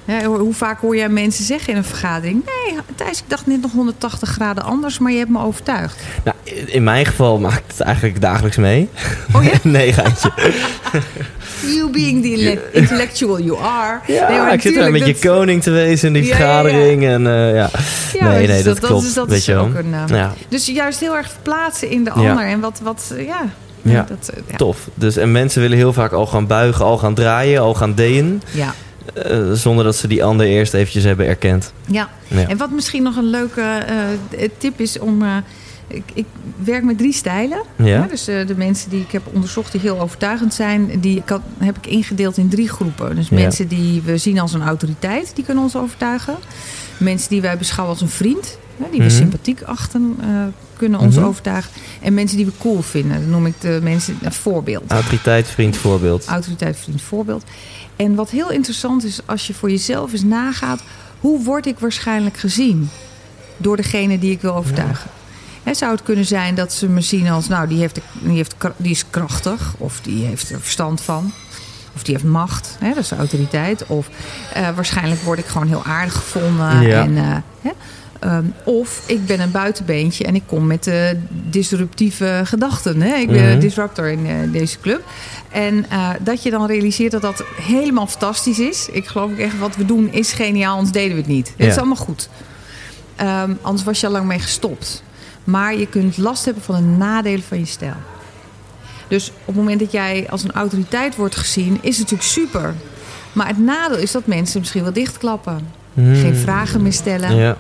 Hè, hoe vaak hoor jij mensen zeggen in een vergadering... nee, Thijs, ik dacht net nog 180 graden anders, maar je hebt me overtuigd. Nou, in mijn geval maak ik het eigenlijk dagelijks mee. Oh ja? nee, geintje. You being the intellect- intellectual you are. Ja, Nee, ik zit er met je koning te wezen in die Ja, ja, ja. vergadering. En eh, ja. Ja, nee, dus nee, dat, dat klopt. dat weet is je ook een, eh, Dus juist heel erg verplaatsen in de ander. En wat, wat eh, ja... Ja. Dat, eh, ja. tof. Dus, en mensen willen heel vaak al gaan buigen, al gaan draaien, al gaan deen. Ja. Eh, zonder dat ze die ander eerst eventjes hebben erkend. Ja. Ja. En wat misschien nog een leuke eh, tip is om... eh, ik, ik werk met drie stijlen. Ja? Dus eh, de mensen die ik heb onderzocht die heel overtuigend zijn... die heb ik ingedeeld in drie groepen. Dus Ja. mensen die we zien als een autoriteit, die kunnen ons overtuigen. Mensen die wij beschouwen als een vriend... Hè, die we Mhm. sympathiek achten, eh, kunnen ons Mhm. overtuigen. En mensen die we cool vinden. Dan noem ik de mensen een voorbeeld. Autoriteit, vriend, voorbeeld. Autoriteit, vriend, voorbeeld. En wat heel interessant is, als je voor jezelf eens nagaat... hoe word ik waarschijnlijk gezien door degene die ik wil overtuigen? Hè, zou het kunnen zijn dat ze me zien als... nou, die, heeft, die, heeft, die is krachtig of die heeft er verstand van... Of die heeft macht, hè, dat is autoriteit. Of eh, waarschijnlijk word ik gewoon heel aardig gevonden. Ja. En, eh, Ehm, of ik ben een buitenbeentje en ik kom met eh, disruptieve gedachten. Hè? Ik ben Mhm. een disruptor in eh, deze club. En eh, dat je dan realiseert dat dat helemaal fantastisch is. Ik geloof echt, wat we doen is geniaal, anders deden we het niet. Het is allemaal goed. Ehm, anders was je al lang mee gestopt. Maar je kunt last hebben van de nadelen van je stijl. Dus op het moment dat jij als een autoriteit wordt gezien, is het natuurlijk super. Maar het nadeel is dat mensen misschien wel dichtklappen. Hmm. Geen vragen meer stellen. Ja.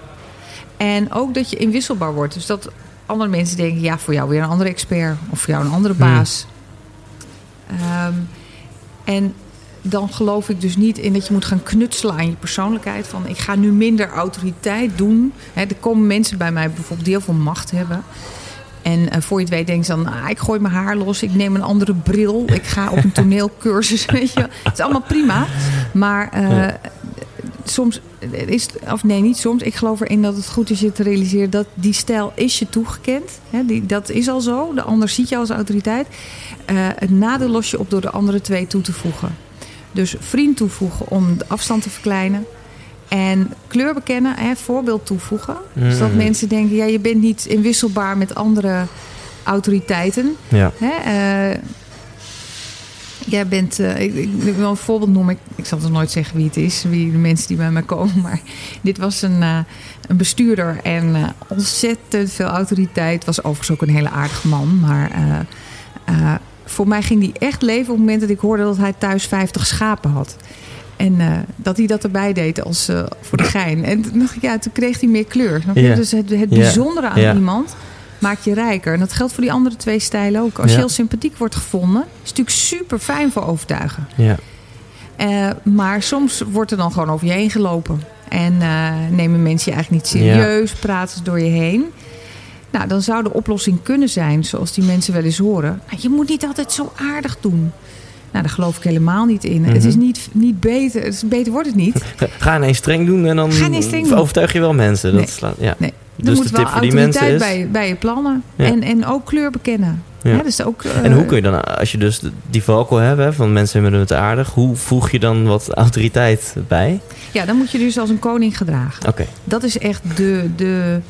En ook dat je inwisselbaar wordt. Dus dat andere mensen denken, ja, voor jou weer een andere expert. Of voor jou een andere baas. Ehm, en dan geloof ik dus niet in dat je moet gaan knutselen aan je persoonlijkheid. Van ik ga nu minder autoriteit doen. Er komen mensen bij mij bijvoorbeeld die heel veel macht hebben. En eh, voor je het weet denk je dan, ah, ik gooi mijn haar los. Ik neem een andere bril. Ik ga op een toneelcursus. Weet je. Het is allemaal prima. Maar eh. Soms is, of nee, niet soms. Ik geloof erin dat het goed is je te realiseren dat die stijl is je toegekend. Hè, die, dat is al zo. De ander ziet je als autoriteit. Eh, het nadeel los je op door de andere twee toe te voegen. Dus vriend toevoegen om de afstand te verkleinen. En kleur bekennen, hè, voorbeeld toevoegen. Dus dat Mm. mensen denken, ja, je bent niet inwisselbaar met andere autoriteiten. Ja. Hè? eh, jij bent, eh, ik, ik, wil een voorbeeld noemen. Ik, ik zal het nooit zeggen wie het is, wie de mensen die bij mij komen. Maar dit was een, eh, een bestuurder en eh, ontzettend veel autoriteit. Was overigens ook een hele aardige man. Maar voor mij ging die echt leven op het moment dat ik hoorde dat hij thuis 50 schapen had. En dat hij dat erbij deed als voor de gein. En toen dacht ik, ja, toen kreeg hij meer kleur. Dus het, het bijzondere aan Ja. iemand maakt je rijker. En dat geldt voor die andere twee stijlen ook. Als je heel sympathiek wordt gevonden, is het natuurlijk super fijn voor overtuigen. Ja. Eh, maar soms wordt er dan gewoon over je heen gelopen. En eh, nemen mensen je eigenlijk niet serieus, praten ze door je heen. Nou, dan zou de oplossing kunnen zijn, zoals die mensen wel eens horen. "Nou, je moet niet altijd zo aardig doen. Nou, daar geloof ik helemaal niet in. Het Mhm. is niet, niet beter, het is, beter wordt het niet. Ga ineens streng doen en dan streng overtuig je wel mensen. Dat Nee. slaat, ja. Nee. Dus de tip voor die mensen is... bij, bij je plannen. Ja. En, en ook kleur bekennen. Ja. Dus ook, eh, En hoe kun je dan, als je dus die valko hebt, hè, van mensen vinden het aardig, hoe voeg je dan wat autoriteit bij? Ja, dan moet je dus als een koning gedragen. Oké, Dat is echt de, de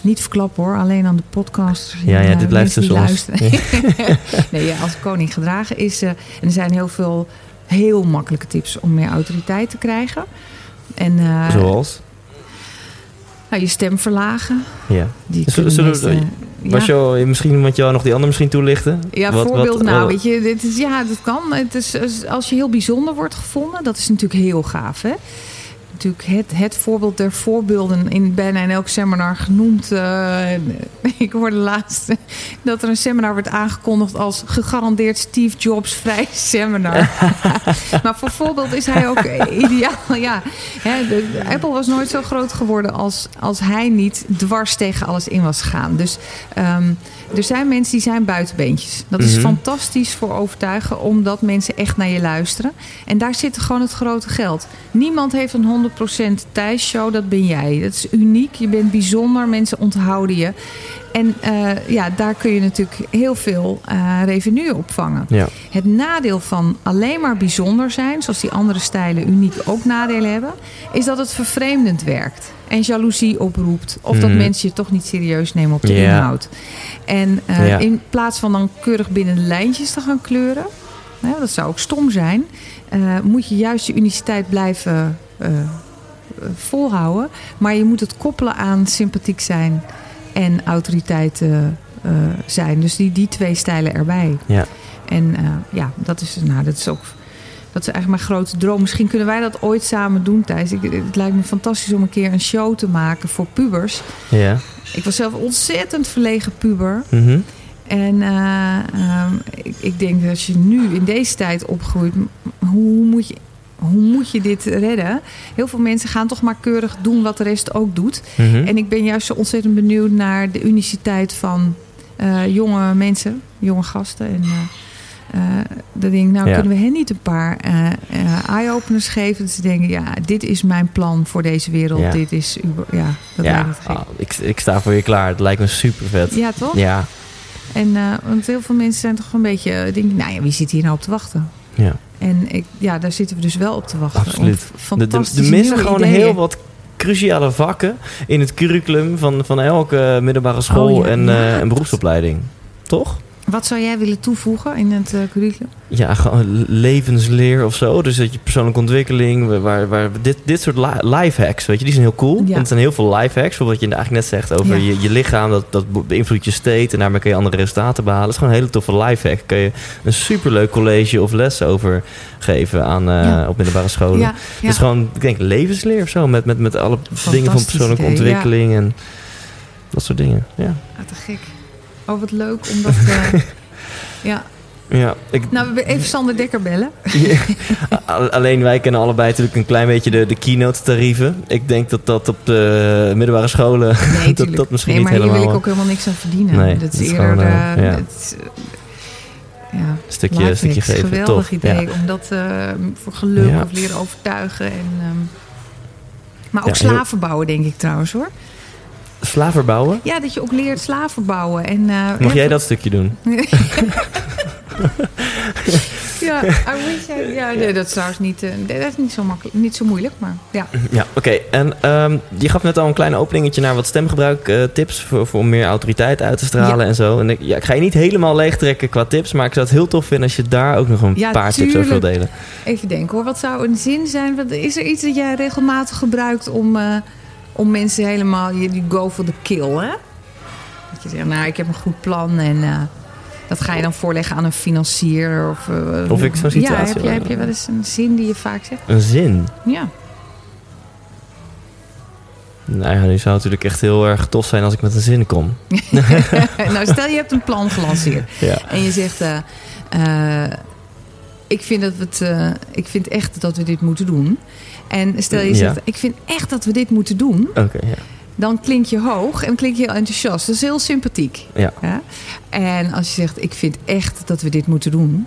niet verklappen hoor, alleen aan de podcast. Ja, ja, dit blijft tussen ons. nee, ja, als koning gedragen is. eh, en er zijn heel veel heel makkelijke tips om meer autoriteit te krijgen. En eh, zoals? Nou, je stem verlagen. Ja. Die Zullen- zullen we- Was ja. jou, misschien, want jou nog die ander misschien toelichten? Ja, Wat- voorbeeld. wat- nou, wat- weet je, dit is, ja, dat kan. Het is, als je heel bijzonder wordt gevonden, dat is natuurlijk heel gaaf. Hè? Natuurlijk het, het voorbeeld der voorbeelden in bijna in elk seminar genoemd. eh, ik hoorde laatst dat er een seminar werd aangekondigd als gegarandeerd Steve Jobs vrij seminar. maar voor voorbeeld is hij ook ideaal. Ja, hè, de, de Apple was nooit zo groot geworden als, als hij niet dwars tegen alles in was gegaan. Dus ehm, er zijn mensen die zijn buitenbeentjes. Dat is Mhm. fantastisch voor overtuigen, omdat mensen echt naar je luisteren. En daar zit gewoon het grote geld. Niemand heeft een 100% Thijs show, dat ben jij. Dat is uniek, je bent bijzonder, mensen onthouden je. En eh, ja, daar kun je natuurlijk heel veel uh, revenue opvangen. Ja. Het nadeel van alleen maar bijzonder zijn, zoals die andere stijlen uniek ook nadelen hebben, is dat het vervreemdend werkt. En jaloezie oproept. Of dat Mhm. mensen je toch niet serieus nemen op de inhoud. En eh, Ja. in plaats van dan keurig binnen de lijntjes te gaan kleuren, dat zou ook stom zijn, moet je juist je uniciteit blijven volhouden. Maar je moet het koppelen aan sympathiek zijn en autoriteit eh, eh, zijn. Dus die, die twee stijlen erbij. Ja. En eh, ja, dat is, nou, dat is ook. Dat is eigenlijk mijn grote droom. Misschien kunnen wij dat ooit samen doen, Thijs. Ik, het lijkt me fantastisch om een keer een show te maken voor pubers. Ja. Ik was zelf ontzettend verlegen puber. Mhm. En eh, ehm, ik, ik denk dat als je nu in deze tijd opgroeit, hoe moet je, hoe moet je dit redden? Heel veel mensen gaan toch maar keurig doen wat de rest ook doet. Mhm. En ik ben juist zo ontzettend benieuwd naar de uniciteit van eh, jonge mensen, jonge gasten. En eh, dan denk ik, nou Ja. kunnen we hen niet een paar eye-openers geven? Dat ze denken, ja, dit is mijn plan voor deze wereld. Ja. Dit is, ja, dat ja, lijkt me gek. ah, ik, ik sta voor je klaar. Het lijkt me super vet. Ja, toch? Ja, En want heel veel mensen zijn toch een beetje, denken, nou ja, wie zit hier nou op te wachten? Ja. En ik, ja, daar zitten we dus wel op te wachten. Absoluut. De, de, er missen gewoon ideeën. heel wat cruciale vakken in het curriculum van, van elke middelbare school Oh ja, en, eh, en beroepsopleiding. Toch? Wat zou jij willen toevoegen in het eh, curriculum? Ja, gewoon levensleer of zo. Dus dat je persoonlijke ontwikkeling, waar, waar dit, dit soort li- life hacks, weet je, die zijn heel cool. Ja. En het zijn heel veel life hacks, bijvoorbeeld wat je eigenlijk net zegt over Ja. je, je lichaam, dat, dat beïnvloedt je state en daarmee kun je andere resultaten behalen. Het is gewoon een hele toffe life hack. Kun je een superleuk college of les over geven aan, eh, Ja. op middelbare scholen. Ja, Het is gewoon, ik denk, levensleer of zo. Met, met, met alle dingen van persoonlijke idee, ontwikkeling en dat soort dingen. Ja. Ah, te gek. Oh, wat leuk om dat... eh, ja. Ja, ik, Nou, even Sander Dekker bellen. Alleen wij kennen allebei natuurlijk een klein beetje de, de keynote tarieven. Ik denk dat dat op de middelbare scholen Nee, dat, dat misschien nee, niet maar hier helemaal wil ik ook helemaal niks aan verdienen. Nee, dat is is eerder... gewoon, eh, ja. het ja, een stukje, stukje geven. Geweldig Tof. idee Ja. om dat voor geluk of leren overtuigen. En, ehm, maar ook slaven bouwen, denk ik trouwens hoor. Slaven bouwen? Ja, dat je ook leert slaven bouwen. En, eh, Mag jij dat stukje doen? Ja, I ja nee, dat is trouwens niet, eh, dat is niet zo, makkelijk, niet zo moeilijk. Maar ja. Ja, oké. En ehm, je gaf net al een klein openingetje naar wat stemgebruik eh, tips voor, voor om meer autoriteit uit te stralen Ja. en zo. En ik, ja, ik ga je niet helemaal leegtrekken qua tips, maar ik zou het heel tof vinden als je daar ook nog een Ja, paar tips over wil delen. Even denken hoor, wat zou een zin zijn? Wat, is er iets dat jij regelmatig gebruikt om, om mensen helemaal, je die go for the kill hè? Dat je zegt, nou ik heb een goed plan en eh, dat ga je dan voorleggen aan een financier. Of, eh, Of ik zo'n Ja, situatie heb, wil je, heb je wel eens een zin die je vaak zegt? Een zin. Ja. Nou ja, nu zou het natuurlijk echt heel erg tof zijn als ik met een zin kom. nou, stel je hebt een plan gelanceerd. Ja. En je zegt, eh, ik, vind dat we het, eh, ik vind echt dat we dit moeten doen. En stel je Ja. zegt, ik vind echt dat we dit moeten doen. Oké, ja. Dan klink je hoog en klink je heel enthousiast. Dat is heel sympathiek. Ja. En als je zegt, ik vind echt dat we dit moeten doen.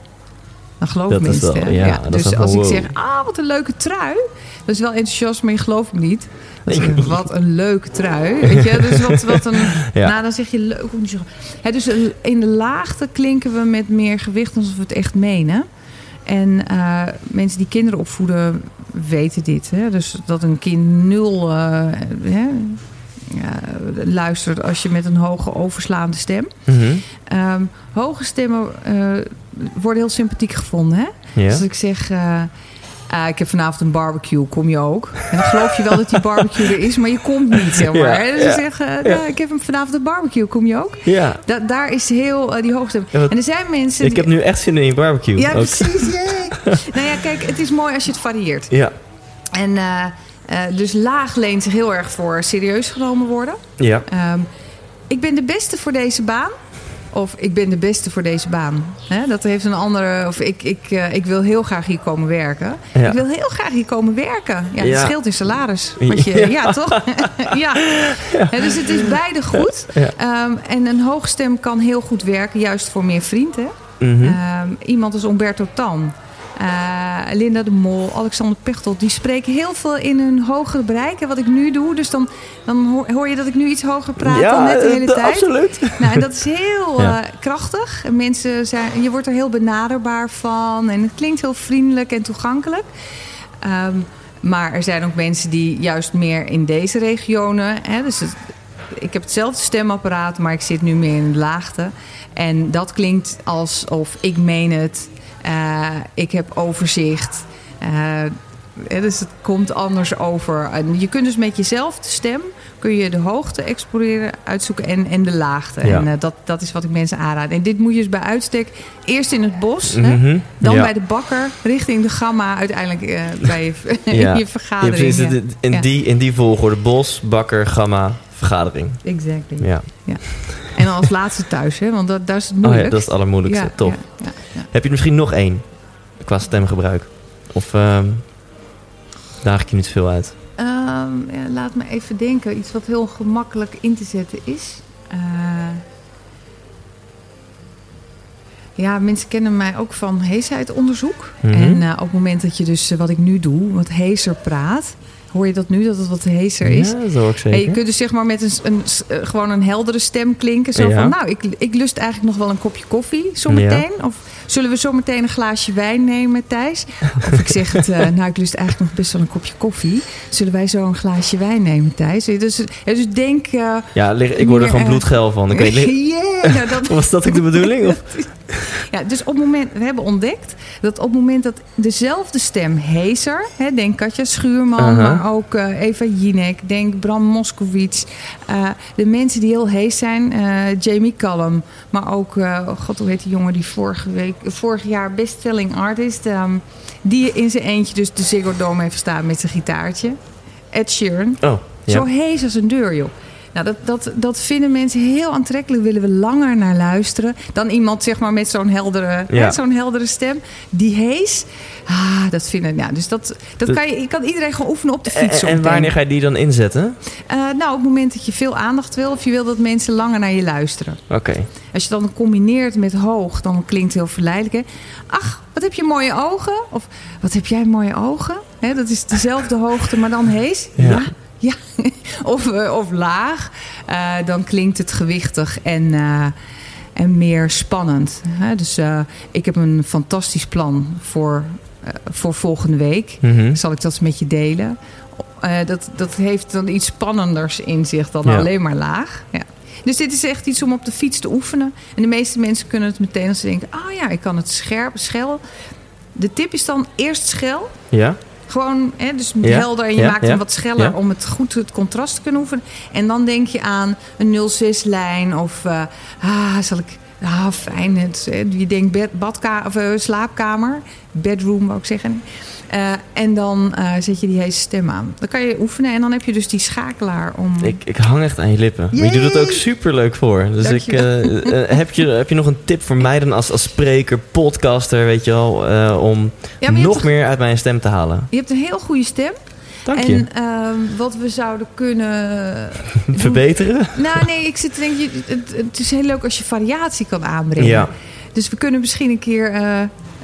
Dan Dat is mensen. wel- ja, dus als ik zeg, ah, wat een leuke trui. Dat is wel enthousiast, maar je gelooft me niet. Zeg wat een leuke trui. Weet je? Dus wat, wat een, Ja. nou, dan zeg je leuk. Hè, dus in de laagte klinken we met meer gewicht alsof we het echt menen. En eh, mensen die kinderen opvoeden weten dit. Hè? Dus dat een kind nul eh, hè, luistert als je met een hoge overslaande stem. Mhm. Ehm, hoge stemmen eh, worden heel sympathiek gevonden. Hè? Ja. Dus als ik zeg, ah, ik heb vanavond een barbecue, kom je ook? En dan geloof je wel dat die barbecue er is, maar je komt niet, zeg maar. Ja, hè? Dus ja, ik zeg, eh, ik heb vanavond een barbecue, kom je ook? Ja. Da- daar is heel eh, die wat- En er zijn mensen... Ik heb nu echt zin in een barbecue. Ja, ook. precies. nou ja, kijk, het is mooi als je het varieert. Ja. En eh, dus laag leent zich heel erg voor serieus genomen worden. Ja. Ehm, ik ben de beste voor deze baan. Of ik ben de beste voor deze baan. Hè, dat heeft een andere. Of ik, ik, ik wil heel graag hier komen werken. Ja. Ik wil heel graag hier komen werken. Ja, het Ja. scheelt in salaris. Want je, Ja. ja. toch? ja. Dus het is beide goed. Ehm, en een hoogstem kan heel goed werken, juist voor meer vrienden. Mhm. Ehm, iemand als Umberto Tan. Eh, Linda de Mol, Alexander Pechtel, die spreken heel veel in hun hogere bereik. En wat ik nu doe, dus dan, dan hoor- je dat ik nu iets hoger praat dan net de eh, hele d- tijd. absoluut. Nou, en dat is heel Ja. eh, krachtig. En mensen zijn, je wordt er heel benaderbaar van. En het klinkt heel vriendelijk en toegankelijk. Ehm, maar er zijn ook mensen die juist meer in deze regionen. Hè, dus het- ik heb hetzelfde stemapparaat, maar ik zit nu meer in de laagte. En dat klinkt alsof ik meen het. Eh, ik heb overzicht. eh, dus het komt anders over. En je kunt dus met jezelf de stem kun je de hoogte exploreren, uitzoeken en, en de laagte. Ja. En eh, dat, dat is wat ik mensen aanraad. En dit moet je dus bij uitstek eerst in het bos, hè, Mhm, dan ja. bij de bakker, richting de gamma, uiteindelijk bij je, Ja. je Ja, vergadering. ja. In, in die, in die volgorde. Bos, bakker, gamma, vergadering. Exactly. Ja. En dan als laatste thuis, hè, want dat, dat is het Oh moeilijk. ja, dat is het allermoeilijkste. Ja, Top. ja, ja, ja. Heb je misschien nog één qua stemgebruik? Of ehm daag ik je niet veel uit? Ehm, ja, laat me even denken. Iets wat heel gemakkelijk in te zetten is. Eh, ja, mensen kennen mij ook van heesheidsonderzoek. Mhm. En eh, op het moment dat je dus, eh, wat ik nu doe, wat heeser praat... Hoor je dat nu, dat het wat heeser is? Ja, dat hoor ik En zeker. je kunt dus zeg maar met een, een, eh, gewoon een heldere stem klinken. Zo Ja. van, nou, ik, ik lust eigenlijk nog wel een kopje koffie zometeen. Of zullen we zometeen een glaasje wijn nemen, Thijs? Of ik zeg het, eh, nou, ik lust eigenlijk nog best wel een kopje koffie. Zullen wij zo een glaasje wijn nemen, Thijs? Dus, dus denk... eh, Ja, ik word er gewoon bloedgeil van. Ik weet yeah, nou, dat, Was dat ook de bedoeling? Of? Ja, dus op het moment, we hebben ontdekt dat op het moment dat dezelfde stem heeser, hè, denk Katja Schuurman, maar ook eh, Eva Jinek, denk Bram Moskowitz, eh, de mensen die heel hees zijn, eh, Jamie Cullum, maar ook, oh god, hoe heet die jongen die vorige week, vorig jaar bestselling artist, ehm, die in zijn eentje dus de Ziggo Dome heeft staan met zijn gitaartje, Ed Sheeran. Oh, ja. Zo hees als een deur, joh. Nou, dat, dat, dat vinden mensen heel aantrekkelijk. Willen we langer naar luisteren dan iemand zeg maar, met zo'n heldere, Ja. zo'n heldere stem. Die hees, ah, dat vinden... Ja, dus dat, dat kan je, je kan iedereen gewoon oefenen op de En, fiets. en zometeen. wanneer ga je die dan inzetten? Eh, nou, op het moment dat je veel aandacht wil... of je wil dat mensen langer naar je luisteren. Oké. Als je dan combineert met hoog, dan klinkt het heel verleidelijk. Hè? Ach, wat heb je mooie ogen? Of wat heb jij mooie ogen? Dat is dezelfde hoogte, maar dan hees. Ja. Ja. Ja. of, eh, of laag. Eh, dan klinkt het gewichtig en, eh, en meer spannend. Hè? Dus ik heb een fantastisch plan voor, voor volgende week. Mhm. Zal ik dat eens met je delen? Dat, dat heeft dan iets spannenders in zich dan Ja. alleen maar laag. Ja. Dus dit is echt iets om op de fiets te oefenen. En de meeste mensen kunnen het meteen als ze denken... oh ja, ik kan het scherp, schel. De tip is dan eerst schel. Ja? Gewoon, hè, dus Ja, helder. En je ja, maakt hem wat scheller om het goed het contrast te kunnen oefenen. En dan denk je aan een 06-lijn of... eh, ah, zal ik... Ah, fijn. Het, hè, je denkt bed, badka of, eh, slaapkamer. Bedroom, wou ik zeggen. Eh, en dan eh, zet je die hele stem aan. Dan kan je oefenen en dan heb je dus die schakelaar om... Ik, ik hang echt aan je lippen. Maar je doet het ook super leuk voor. Dus ik, eh, heb, je, heb je nog een tip voor mij dan als, als spreker, podcaster, weet je wel, om Ja, nog hebt, meer uit mijn stem te halen? je hebt een heel goede stem. Dank je. En ehm, wat we zouden kunnen Verbeteren? Nou, nee, ik zit te denken, je- het, het is heel leuk als je variatie kan aanbrengen. Ja. Dus we kunnen misschien een keer,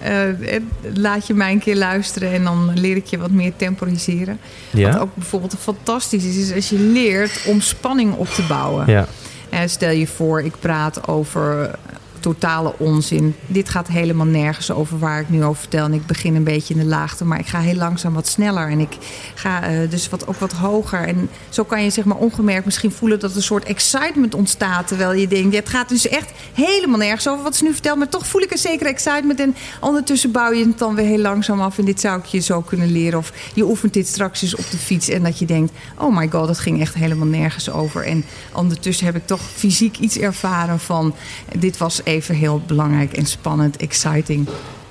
eh, eh, laat je mij een keer luisteren en dan leer ik je wat meer temporiseren. Wat Ja? ook bijvoorbeeld fantastisch is, is als je leert om spanning op te bouwen. Ja. Eh, stel je voor, ik praat over totale onzin. Dit gaat helemaal nergens over waar ik nu over vertel. En ik begin een beetje in de laagte, maar ik ga heel langzaam wat sneller. En ik ga eh, dus wat, ook wat hoger. En zo kan je zeg maar ongemerkt misschien voelen dat een soort excitement ontstaat. Terwijl je denkt, het gaat dus echt helemaal nergens over wat ze nu vertelt. Maar toch voel ik een zekere excitement. En ondertussen bouw je het dan weer heel langzaam af. En dit zou ik je zo kunnen leren. Of je oefent dit straks eens op de fiets. En dat je denkt, oh my god, dat ging echt helemaal nergens over. En ondertussen heb ik toch fysiek iets ervaren van... dit was heel belangrijk en spannend, exciting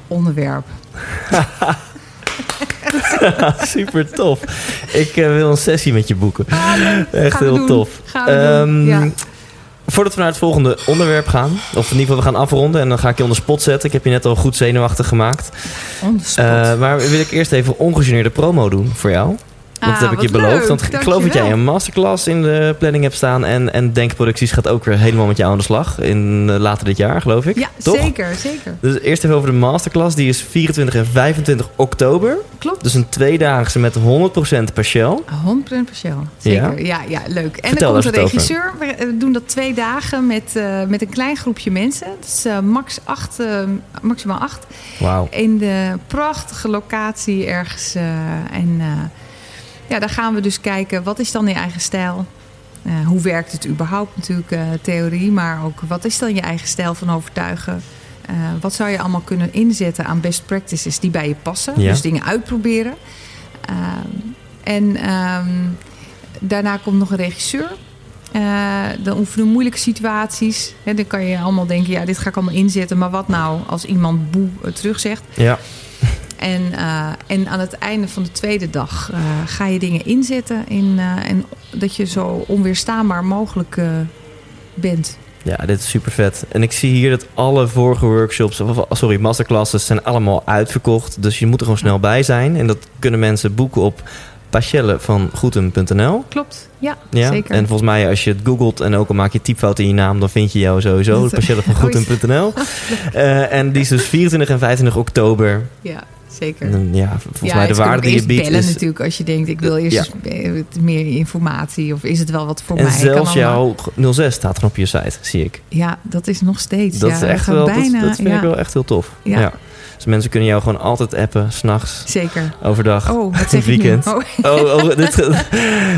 onderwerp. Super tof. Ik eh, wil een sessie met je boeken. Echt Gaan we heel doen. tof. Gaan we Ehm, doen, ja. Voordat we naar het volgende onderwerp gaan, of in ieder geval we gaan afronden en dan ga ik je onder spot zetten. Ik heb je net al goed zenuwachtig gemaakt. On the spot. Eh, maar wil ik eerst even ongegeneerde promo doen voor jou. Want dat heb ik wat je beloofd. leuk. Want ik geloof dat jij een masterclass in de planning hebt staan. En, en Denkproducties gaat ook weer helemaal met jou aan de slag. In eh, later dit jaar, geloof ik. Ja, Toch? zeker, zeker. Dus eerst even over de masterclass. Die is 24 en 25 oktober. Klopt. Dus een tweedaagse met 100% partieel. 100% partieel. Zeker. Ja, ja, leuk. En Vertel er komt wat regisseur. We we doen dat twee dagen met, eh, met een klein groepje mensen. Is eh, max acht, eh, maximaal acht. Wauw. In de prachtige locatie ergens. eh, en eh, ja, daar gaan we dus kijken. Wat is dan je eigen stijl? Eh, hoe werkt het überhaupt natuurlijk, eh, theorie. Maar ook wat is dan je eigen stijl van overtuigen? Eh, wat zou je allemaal kunnen inzetten aan best practices die bij je passen? Ja. Dus dingen uitproberen. En ehm, daarna komt nog een regisseur. Dan oefenen moeilijke situaties. Hè, dan kan je allemaal denken, ja, dit ga ik allemaal inzetten. Maar wat nou als iemand boe terugzegt? Ja. En, eh, en aan het einde van de tweede dag eh, ga je dingen inzetten. In, eh, en dat je zo onweerstaanbaar mogelijk bent. ja, dit is super vet. En ik zie hier dat alle vorige workshops, of, sorry, masterclasses zijn allemaal uitverkocht. Dus je moet er gewoon snel bij zijn. En dat kunnen mensen boeken op pachelle Klopt, ja, Ja, zeker. en volgens mij als je het googelt en ook al maak je typfout in je naam, dan vind je jou sowieso. Pachelle van Goedem.nl. Eh, en die is dus 24 en 25 oktober. Ja, zeker. En ja, volgens ja, mij de waarde die je biedt bellen is... natuurlijk als je denkt, ik wil eerst Ja. meer informatie. Of is het wel wat voor En mij? zelfs Kan allemaal. jouw 06 staat er op je site, zie ik. Ja, dat is nog steeds. Dat ja, is echt wel, dat, bijna, dat vind ja, ik wel echt heel tof. Ja. Dus mensen kunnen jou gewoon altijd appen, s'nachts, Zeker. overdag, Oh, wat in zeg het weekend. ik? Oh, Oh, oh, dit,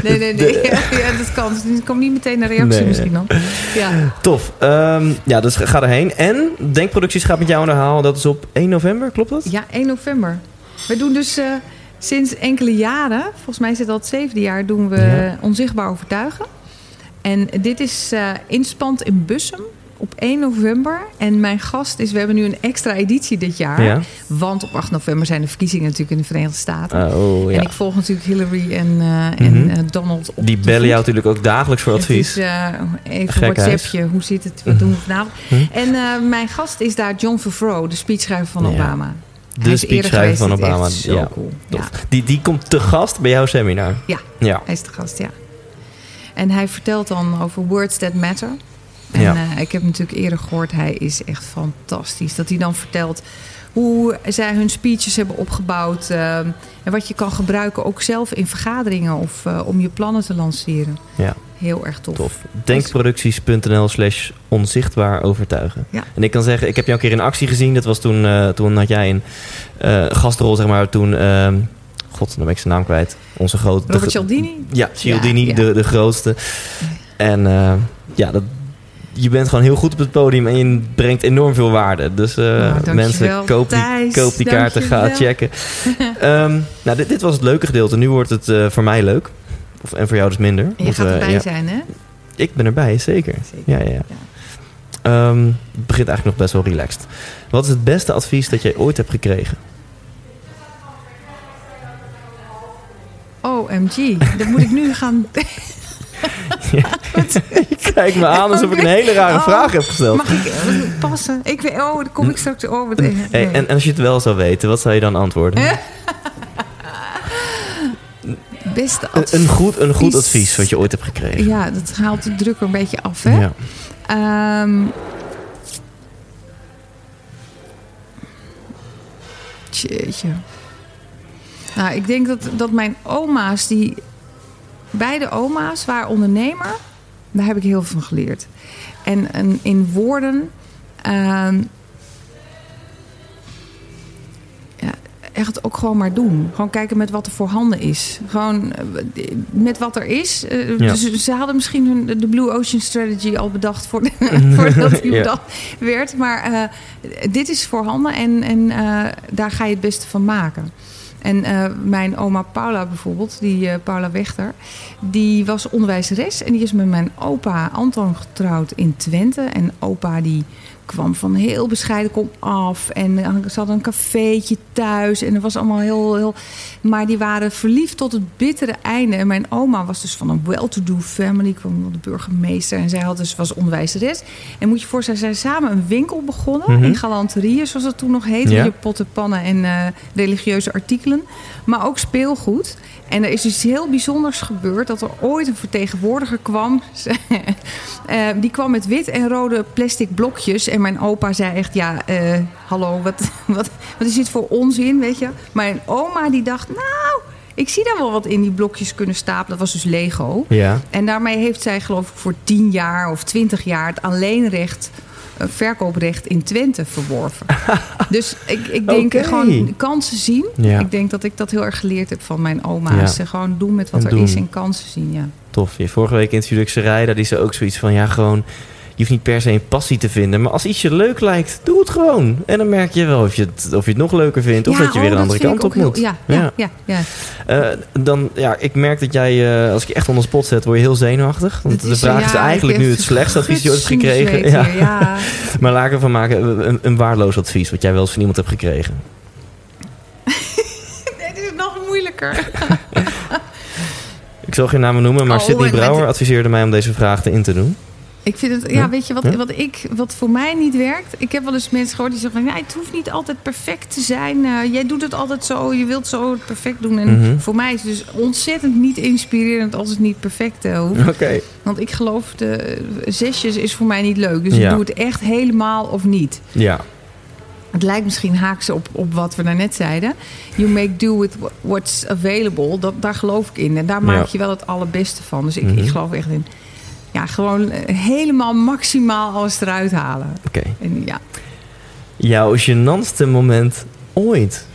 nee, nee, nee. Ja, dat kan. Er komt niet meteen een reactie Nee. misschien dan. Ja. tof. Ehm, ja, dus ga erheen. En Denkproducties gaat met jou aan de haal. Dat is op 1 november, klopt dat? ja, 1 november. We doen dus eh, sinds enkele jaren, volgens mij is het al het zevende jaar, doen we Ja. onzichtbaar overtuigen. En dit is eh inspand in Bussum op 1 november. En mijn gast is, we hebben nu een extra editie dit jaar. Ja. Want op 8 november zijn de verkiezingen natuurlijk in de Verenigde Staten. Ah, oh, ja. En ik volg natuurlijk Hillary en, eh, en Mhm. eh, Donald op Die bellen jou natuurlijk ook dagelijks voor advies. Het is, eh, even Gekhuis. WhatsAppje, hoe zit het, wat doen we vanavond? Hm. En mijn gast is daar John Favreau, de speechschrijver van Ja. Obama. De speechschrijver van Obama. Ja, cool. Die, die komt te gast bij jouw seminar. Ja. Ja. hij is de gast, ja. En hij vertelt dan over Words That Matter. En Ja. eh, ik heb natuurlijk eerder gehoord, hij is echt fantastisch. Dat hij dan vertelt hoe zij hun speeches hebben opgebouwd. eh, en wat je kan gebruiken ook zelf in vergaderingen of eh, om je plannen te lanceren. Ja. Heel erg tof. Tof. Denkproducties.nl slash onzichtbaar overtuigen. Ja. En ik kan zeggen, ik heb jou een keer in actie gezien. Dat was toen, toen had jij een gastrol, zeg maar. Toen, ehm, god, dan ben ik zijn naam kwijt. Onze grote... Robert Cialdini? Ja, Cialdini, Ja, ja. De, de grootste. En ja, dat, je bent gewoon heel goed op het podium en je brengt enorm veel waarde. Dus eh, Nou, mensen, koop die, Thijs. koop die kaarten, ga checken. Ehm, nou, dit, dit was het leuke gedeelte. Nu wordt het eh, voor mij leuk. Of, en voor jou dus minder. Je gaat eh, erbij ja, zijn, hè? Ik ben erbij, zeker. Zeker. Ja, ja, ja. Ehm, het begint eigenlijk nog best wel relaxed. Wat is het beste advies dat jij ooit hebt gekregen? OMG, dat moet ik nu gaan... Kijk me aan alsof ik een hele rare Oh, vraag heb gesteld. Mag ik eh, passen? Ik weet, oh, dan kom ik straks over. Hey, en, en als je het wel zou weten, wat zou je dan antwoorden? Beste Een, advies. een goed, een goed advies wat je ooit hebt gekregen. Ja, dat haalt de druk een beetje af, hè? Ja. Ehm, Jeetje. Nou, ik denk dat, dat mijn oma's, die beide oma's waren ondernemer. Daar heb ik heel veel van geleerd. En, en in woorden. ehm, ja, echt ook gewoon maar doen. Gewoon kijken met wat er voorhanden is. Gewoon eh, met wat er is. Eh, Ja. dus ze hadden misschien hun, de Blue Ocean Strategy al bedacht voor, voordat die Ja. bedacht werd. Maar eh, dit is voorhanden en, en daar ga je het beste van maken. En eh, mijn oma Paula bijvoorbeeld, die eh, Paula Wechter, die was onderwijzeres en die is met mijn opa Anton getrouwd in Twente. En opa die kwam van heel bescheiden kom af. En ze hadden een cafeetje thuis. En het was allemaal heel, heel... Maar die waren verliefd tot het bittere einde. En mijn oma was dus van een well-to-do family. kwam van de burgemeester. En zij had dus, was onderwijzeres. En moet je voorstellen, zij samen een winkel begonnen. Mhm. In galanterieën, zoals dat toen nog heette. Ja. Je potten, pannen en eh, religieuze artikelen. Maar ook speelgoed. En er is iets heel bijzonders gebeurd. Dat er ooit een vertegenwoordiger kwam. Eh, die kwam met wit en rode plastic blokjes. En mijn opa zei echt, ja, eh, hallo, wat, wat, wat is dit voor onzin, weet je? Mijn oma die dacht, nou, ik zie daar wel wat in die blokjes kunnen stapelen. Dat was dus Lego. Ja. En daarmee heeft zij geloof ik voor 10 jaar of 20 jaar het alleenrecht, verkooprecht in Twente verworven. dus ik, ik denk gewoon kansen zien. Ja. Ik denk dat ik dat heel erg geleerd heb van mijn oma's. Ja. Eh, Gewoon doen met wat En er doen. is en kansen zien, ja. Tof. Je vorige week interviewde ik Sarayda. Die zei ook zoiets van, ja, gewoon... Je hoeft niet per se een passie te vinden. Maar als iets je leuk lijkt, doe het gewoon. En dan merk je wel of je het, of je het nog leuker vindt. Of Ja, dat je oh, weer een andere kant op moet. ja, ja, ja. ja, Eh, dan, ja, ik merk dat jij, eh, als ik je echt onder spot zet, word je heel zenuwachtig. Want de vraag is eigenlijk nu het slechtste advies dat je ooit hebt gekregen. ja. Maar laat ik ervan maken, een, een waardeloos advies wat jij wel eens van iemand hebt gekregen. Nee, dit is nog moeilijker. Ik zal geen namen noemen, maar Oh, Sidney en met- Brouwer adviseerde mij om deze vraag te in te doen. Ik vind het, ja, Ja? weet je wat, Ja? wat, ik, wat voor mij niet werkt? Ik heb wel eens mensen gehoord die zeggen van, ja, het hoeft niet altijd perfect te zijn. Eh, jij doet het altijd zo, je wilt zo het perfect doen. En Mhm. voor mij is het dus ontzettend niet inspirerend als het niet perfect eh, hoeft. Oké. Want ik geloof, de zesjes is voor mij niet leuk. Dus Ja. ik doe het echt helemaal of niet. Ja. Het lijkt misschien haaks op, op wat we daarnet zeiden. You make do with wha- what's available. Dat, daar geloof ik in. En daar maak je wel het allerbeste van. Dus ik, Mhm. ik geloof echt in... Ja, gewoon eh, helemaal maximaal alles eruit halen. Oké. Ja, Jouw gênantste moment ooit?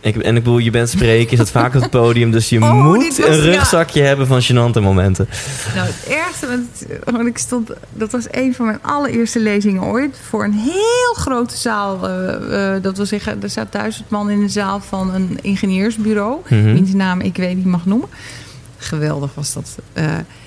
Ik, en ik bedoel, je bent spreken, je staat vaak op het podium, dus je Oh, moet was- een ja. rugzakje hebben van gênante momenten. nou het ergste, want, want ik stond, dat was een van mijn allereerste lezingen ooit voor een heel grote zaal. eh, eh, dat wil zeggen, er staat duizend man in de zaal van een ingenieursbureau, Mhm. wiens naam ik weet niet mag noemen. Geweldig was dat.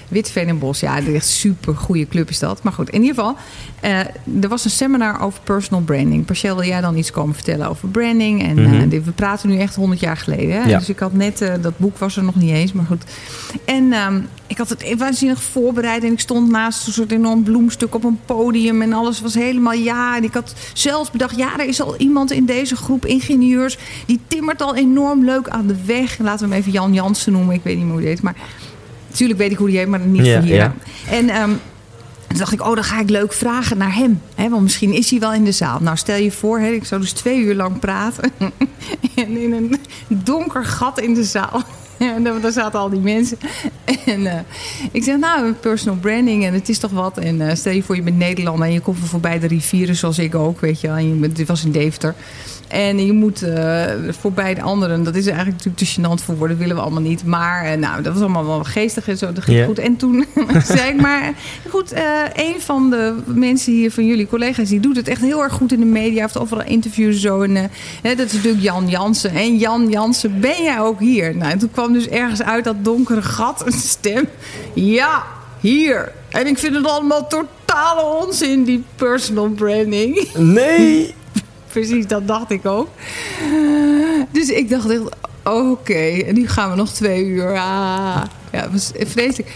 Witveen en Bos, ja, echt super goede club is dat. Maar goed, in ieder geval, eh, er was een seminar over personal branding. Partieel wil jij dan iets komen vertellen over branding? En Mhm. eh, we praten nu echt 100 jaar geleden. Hè? Ja. Dus ik had net, eh, dat boek was er nog niet eens, maar goed. En ehm, ik had het waanzinnig voorbereid en ik stond naast een soort enorm bloemstuk op een podium en alles was helemaal ja. En ik had zelfs bedacht, ja, er is al iemand in deze groep ingenieurs die timmert al enorm leuk aan de weg. Laten we hem even Jan Jansen noemen, ik weet niet meer hoe die heet, maar natuurlijk weet ik hoe die heet, maar niet van hier. En ehm, toen dacht ik, oh, dan ga ik leuk vragen naar hem. Hè, want misschien is hij wel in de zaal. Nou, stel je voor, hè, ik zou dus twee uur lang praten. en in een donker gat in de zaal. En daar zaten al die mensen. En eh, ik zeg, nou, personal branding en het is toch wat. En eh, stel je voor, je bent Nederlander en je komt van voorbij de rivieren, zoals ik ook, weet je wel. En je, dit was in Deventer. En je moet eh, voorbij de anderen. Dat is eigenlijk natuurlijk te gênant voor woorden. Dat willen we allemaal niet. Maar eh, nou, dat was allemaal wel geestig en zo. Dat ging goed. En toen zei ik maar... Goed, eh, een van de mensen hier van jullie collega's... die doet het echt heel erg goed in de media. Heeft overal interviews zo. En, hè, dat is natuurlijk Jan Jansen. En Jan Jansen, ben jij ook hier? Nou, en toen kwam dus ergens uit dat donkere gat een stem. Ja, hier. En ik vind het allemaal totale onzin, die personal branding. Nee! Precies, dat dacht ik ook. Dus ik dacht echt, oké, en nu gaan we nog twee uur. Ah, ja, het was vreselijk.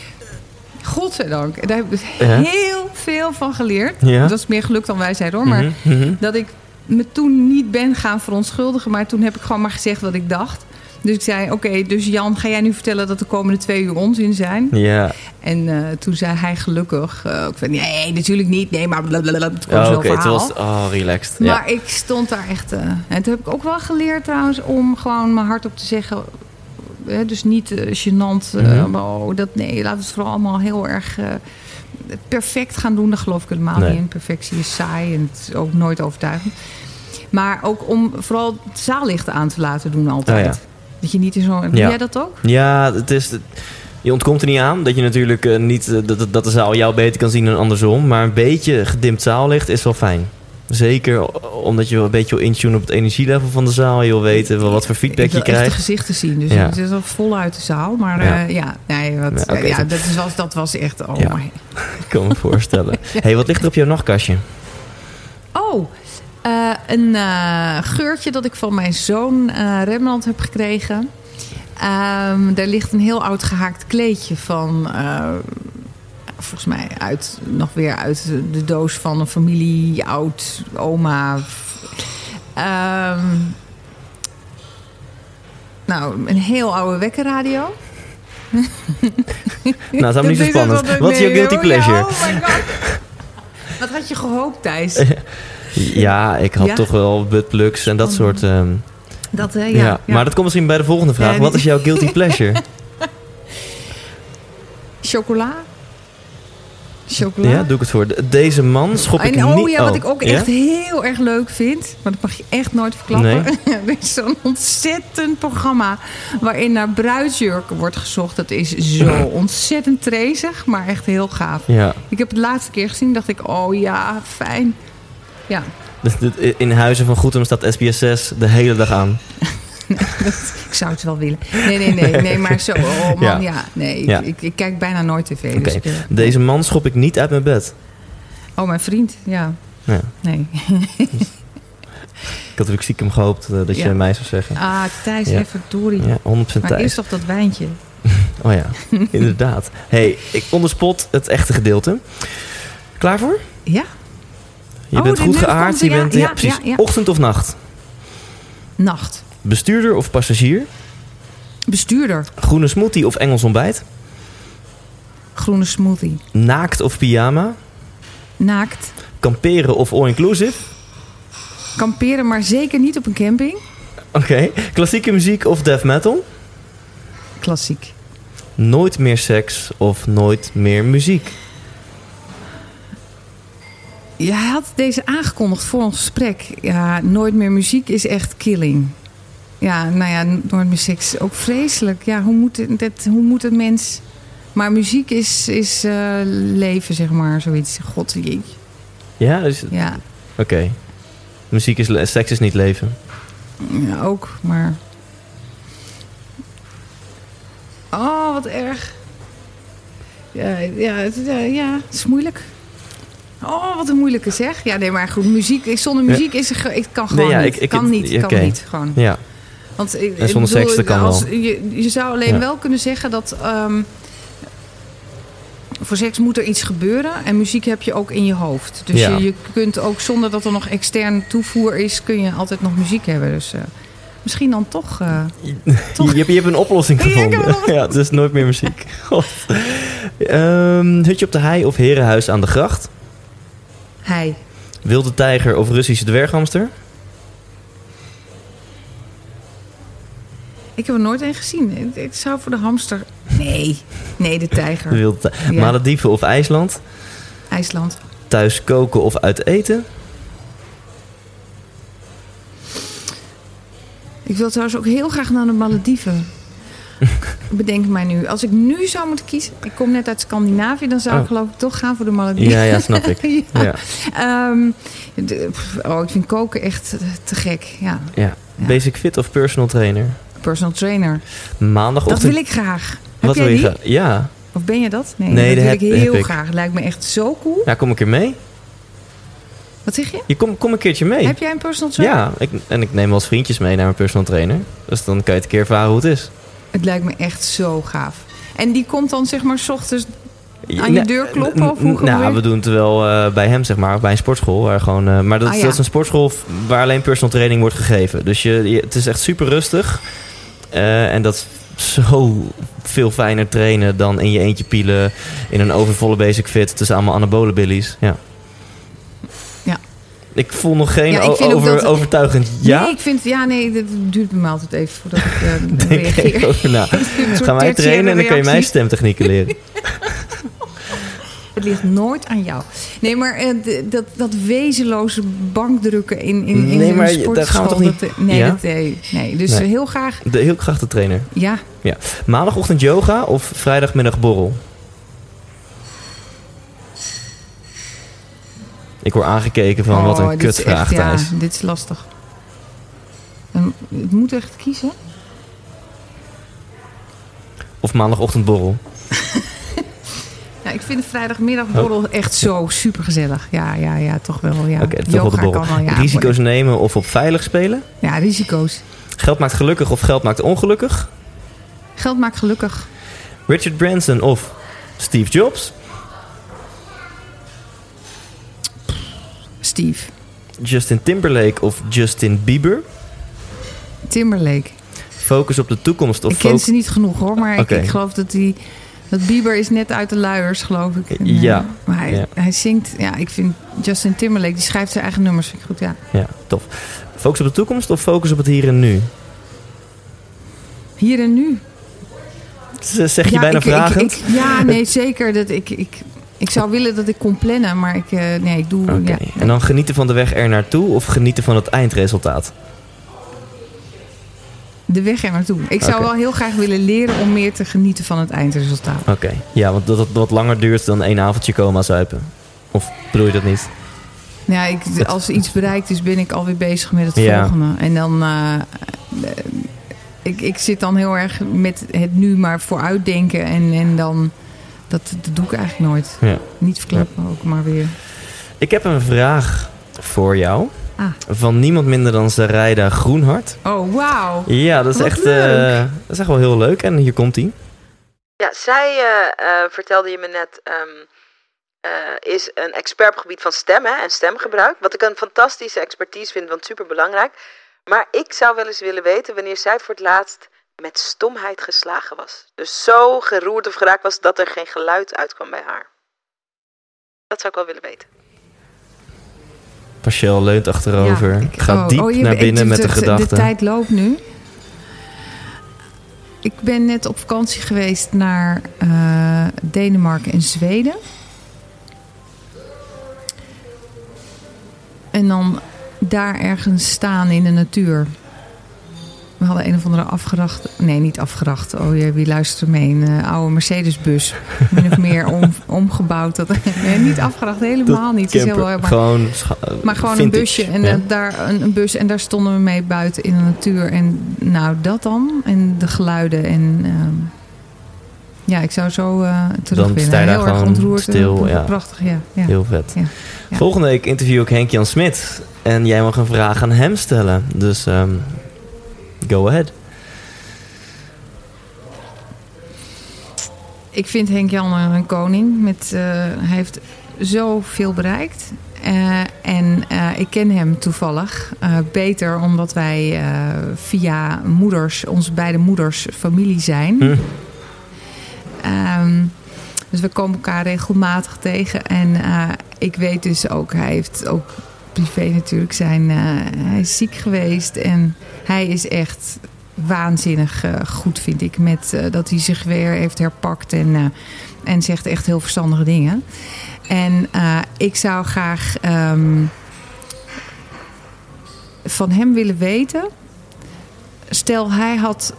Godzijdank. Daar heb ik heel veel van geleerd. Ja. Dat is meer geluk dan wijsheid hoor. Maar Mhm, mhm. dat ik me toen niet ben gaan verontschuldigen. Maar toen heb ik gewoon maar gezegd wat ik dacht. Dus ik zei, oké, dus Jan, ga jij nu vertellen dat de komende twee uur onzin zijn? Ja, En eh, toen zei hij gelukkig, eh, ik van, nee, natuurlijk niet. Nee, maar blablabla. Toen kwam Oh, oké, het was oh, relaxed. Ja. Maar ik stond daar echt. eh, en toen heb ik ook wel geleerd trouwens om gewoon mijn hart op te zeggen. Hè, dus niet eh, gênant. eh, Mhm. oh, dat, nee, we het vooral allemaal heel erg eh, perfect gaan doen. Daar geloof ik helemaal Nee. niet in. Perfectie is saai en het is ook nooit overtuigend. Maar ook om vooral het zaallicht aan te laten doen altijd. Oh ja. Dat je niet in zo'n... Doe jij dat ook? Ja, het is, je ontkomt er niet aan dat je natuurlijk eh, niet eh, dat, dat de zaal jou beter kan zien dan andersom. Maar een beetje gedimd zaallicht is wel fijn. Zeker omdat je wel een beetje wil intunen op het energielevel van de zaal. Je wil weten wel wat voor feedback ik je wil echt de krijgt. gezichten zien. Dus Ja. het is al voluit de zaal. Maar Ja. ja, ja, nee, wat, Ja, dat, was, dat was echt... Oh Ik kan me voorstellen. hey, wat ligt er op jouw nachtkastje? Oh, eh, een eh, geurtje dat ik van mijn zoon eh Rembrandt heb gekregen. Ehm daar ligt een heel oud gehaakt kleedje van... volgens mij uit, nog weer uit de doos van een familie, oud oma. Ehm, nou, een heel oude wekkerradio. Nou, dat is niet zo spannend. Wat is jouw guilty ja, pleasure? oh my God. Wat had je gehoopt, Thijs? Ja, ik had Ja? toch wel buttplugs en dat soort... ehm, Dat, hè? ja, Ja, ja. Maar dat komt misschien bij de volgende vraag. Wat is jouw guilty pleasure? Chocola? Chocola? ja, doe ik het voor. De- Deze man schop ik en oh niet... ja, wat ik ook ja? echt heel erg leuk vind, maar dat mag je echt nooit verklappen. er is zo'n ontzettend programma waarin naar bruidsjurken wordt gezocht. Dat is zo ontzettend trezig, maar echt heel gaaf. Ja, Ik heb het laatste keer gezien, dacht ik, oh ja, fijn. Ja, dus in Huizen van Goedem staat SBS 6 de hele dag aan. ik zou het wel willen. Nee, nee, nee, nee, maar zo, oh man, Ja. ja, nee, Ja. Ik, ik, ik kijk bijna nooit tv. Dus ik, eh, Deze man schop ik niet uit mijn bed. oh, mijn vriend, ja. Ja. Nee. Ik had natuurlijk stiekem gehoopt eh, dat je mij zou zeggen. Ah, Thijs, Ja. even Dory. Ja, 100% Maar eerst toch dat wijntje. Oh ja, inderdaad. hey, ik onderspot het echte gedeelte. Klaar voor? Ja, Je Oh, bent goed geaard. Je bent, ja, ja, precies. ja, ja. Ochtend of nacht? nacht. Bestuurder of passagier? Bestuurder. Groene smoothie of Engels ontbijt? Groene smoothie. Naakt of pyjama? Naakt. Kamperen of all-inclusive? Kamperen, maar zeker niet op een camping. Oké. Klassieke muziek of death metal? Klassiek. Nooit meer seks of nooit meer muziek? Je had deze aangekondigd voor ons gesprek. Ja, nooit meer muziek is echt killing. Ja, nou ja, nooit meer seks is ook vreselijk. Ja, hoe moet het, dat, hoe moet het mens... Maar muziek is, is eh, leven, zeg maar, zoiets. God, jeetje. Ja, dus, Ja, oké. Muziek is... Seks is niet leven. ja, ook, maar... Oh, wat erg. Ja, ja, ja, ja, het is moeilijk. Oh, wat een moeilijke zeg. Ja, nee, maar goed, muziek, zonder muziek is er, ik kan gewoon Nee, ja, niet. ik- ik- kan niet, kan niet, gewoon. Ja. Want, ik- En zonder bedoel, seks, kan als, wel. Je, je zou alleen Ja. wel kunnen zeggen dat... ehm, voor seks moet er iets gebeuren. En muziek heb je ook in je hoofd. Dus Ja. je, je kunt ook zonder dat er nog extern toevoer is... kun je altijd nog muziek hebben. Dus eh, misschien dan toch... eh, Toch? Je, hebt, je hebt een oplossing gevonden. Ja, dus nooit meer muziek. Ehm, hutje op de hei of herenhuis aan de gracht? Hij. Wilde tijger of Russische dwerghamster? Ik heb er nooit een gezien. Ik, ik zou voor de hamster... Nee, nee, de tijger. De wilde tij- Ja. Malediven of IJsland? IJsland. Thuis koken of uit eten? Ik wil trouwens ook heel graag naar de Malediven. Bedenk mij nu. Als ik nu zou moeten kiezen... Ik kom net uit Scandinavië. Dan zou ik Oh. geloof ik toch gaan voor de Malediven. Ja, ja, snap ik. Ja. Ja. Ehm, de- oh, ik vind koken echt te gek. Ja, ja. Basic fit of personal trainer? personal trainer. Maandagochtend. Dat wil ik graag. Heb Wat jij wil je graag? Ja. Of ben je dat? Nee, Nee, dat dat wil heb- ik heel ik. graag. Lijkt me echt zo cool. Ja, kom een keer mee. Wat zeg je? Je kom, kom een keertje mee. Heb jij een personal trainer? Ja, ik, en ik neem wel eens vriendjes mee naar mijn personal trainer. Dus dan kan je het een keer ervaren hoe het is. Het lijkt me echt zo gaaf. En die komt dan zeg maar 's ochtends Aan je deur kloppen, of hoe Nou, we doen het wel eh, bij hem, zeg maar. Bij een sportschool. Waar gewoon, eh, maar dat, Ah, ja. dat is een sportschool waar alleen personal training wordt gegeven. Dus je, je- het is echt super rustig. Eh, en dat is zo veel fijner trainen dan in je eentje pielen... in een overvolle basic fit tussen allemaal anabole billies. Ja. Ja. Ik voel nog geen Ja, over, dat- overtuigend ja. Nee, ik vind... Ja, nee, dat duurt mij altijd even voordat ik eh, Denk reageer. over na. Gaan wij trainen en dan kan je mijn stemtechnieken leren. Het ligt nooit aan jou. Nee, maar eh, dat, dat wezenloze bankdrukken in, in, in Nee, een maar daar sportschool... gaan we toch niet- dat, eh, nee, Ja? dat, nee, nee, dus Nee. heel graag... De heel krachte trainer. Ja, Maandagochtend yoga of vrijdagmiddag borrel? Ik word aangekeken van wat Oh, een is kutvraag, ja, Thijs. dit is lastig. En Het moet echt kiezen. Of maandagochtend borrel. Nou, ik vind de vrijdagmiddagborrel echt zo super gezellig. Ja, ja, ja, toch wel. Ja. Oké, toch wel de Yoga borrel. kan wel, ja, Risico's nemen of op veilig spelen? Ja, risico's. Geld maakt gelukkig of geld maakt ongelukkig? Geld maakt gelukkig. Richard Branson of Steve Jobs? Steve. Justin Timberlake of Justin Bieber? Timberlake. Focus op de toekomst of ik ken ze niet genoeg hoor, maar ik, ik geloof dat die... Dat Bieber is net uit de luiers, geloof ik. En, eh, Ja. Maar hij, Ja. hij zingt... Ja, ik vind Justin Timberlake, die schrijft zijn eigen nummers. Vind ik goed, ja. Ja, tof. Focus op de toekomst of focus op het hier en nu? Hier en nu. Zeg je ja, bijna ik- ik- vragend? ik- ja, nee, zeker. Dat ik, ik, ik zou willen dat ik kon plannen, maar ik, eh, nee, ik doe... Oké. Ja, En dan genieten van de weg er naartoe of genieten van het eindresultaat? de weg er naartoe. Ik zou wel heel graag willen leren om meer te genieten van het eindresultaat. Oké. Ja, want dat het wat langer duurt dan één avondje coma zuipen. Of bedoel je dat niet? Ja, ik, als iets bereikt is, ben ik alweer bezig met het Ja. volgende. En dan... eh, eh, ik, ik zit dan heel erg met het nu maar vooruitdenken. En, en dan... Dat, dat doe ik eigenlijk nooit. Ja. Niet verklappen ook, maar weer... Ik heb een vraag voor jou. Ah. Van niemand minder dan Sarayda Groenhart. Oh, wauw. Ja, dat is, Wat echt, eh, dat is echt wel heel leuk. En hier komt hij. Ja, zij eh, eh, vertelde je me net, ehm, eh, is een expert op het gebied van stemmen en stemgebruik. Wat ik een fantastische expertise vind, want super belangrijk. Maar ik zou wel eens willen weten wanneer zij voor het laatst met stomheid geslagen was. Dus zo geroerd of geraakt was dat er geen geluid uitkwam bij haar. Dat zou ik wel willen weten. Pascal leunt achterover. Ja, ik- gaat oh, diep oh, je- naar binnen de- met de, de- gedachten. De tijd loopt nu. Ik ben net op vakantie geweest naar eh, Denemarken en Zweden. En dan daar ergens staan in de natuur. We hadden een of andere afgeracht. Nee, niet afgeracht. Oh jee, wie luistert er mee? Een eh, oude Mercedes-bus. Min of meer om, omgebouwd. Dat, nee, niet afgeracht, helemaal niet. Het is heel, Camper. maar, gewoon, maar gewoon vintage. een busje en Ja. eh, daar een, een bus en daar stonden we mee buiten in de natuur en nou dat dan en de geluiden en ehm, ja ik zou zo eh terug Dan willen. heel erg ontroerd stil, en ja. prachtig ja, ja. Heel vet. Volgende week interview ik Henk-Jan Smit. En jij mag een vraag aan hem stellen. Dus ehm, go ahead. Ik vind Henk Jan een koning. Met, eh, hij heeft zoveel bereikt. Eh, en eh, ik ken hem toevallig eh, beter omdat wij eh, via moeders, onze beide moeders, familie zijn. Hm. Ehm, dus we komen elkaar regelmatig tegen. En eh, ik weet dus ook, hij heeft ook privé natuurlijk zijn. eh, hij is ziek geweest en hij is echt waanzinnig eh, goed, vind ik. Met eh, dat hij zich weer heeft herpakt en, eh, en zegt echt heel verstandige dingen. En ik zou graag ehm, van hem willen weten. Stel, hij had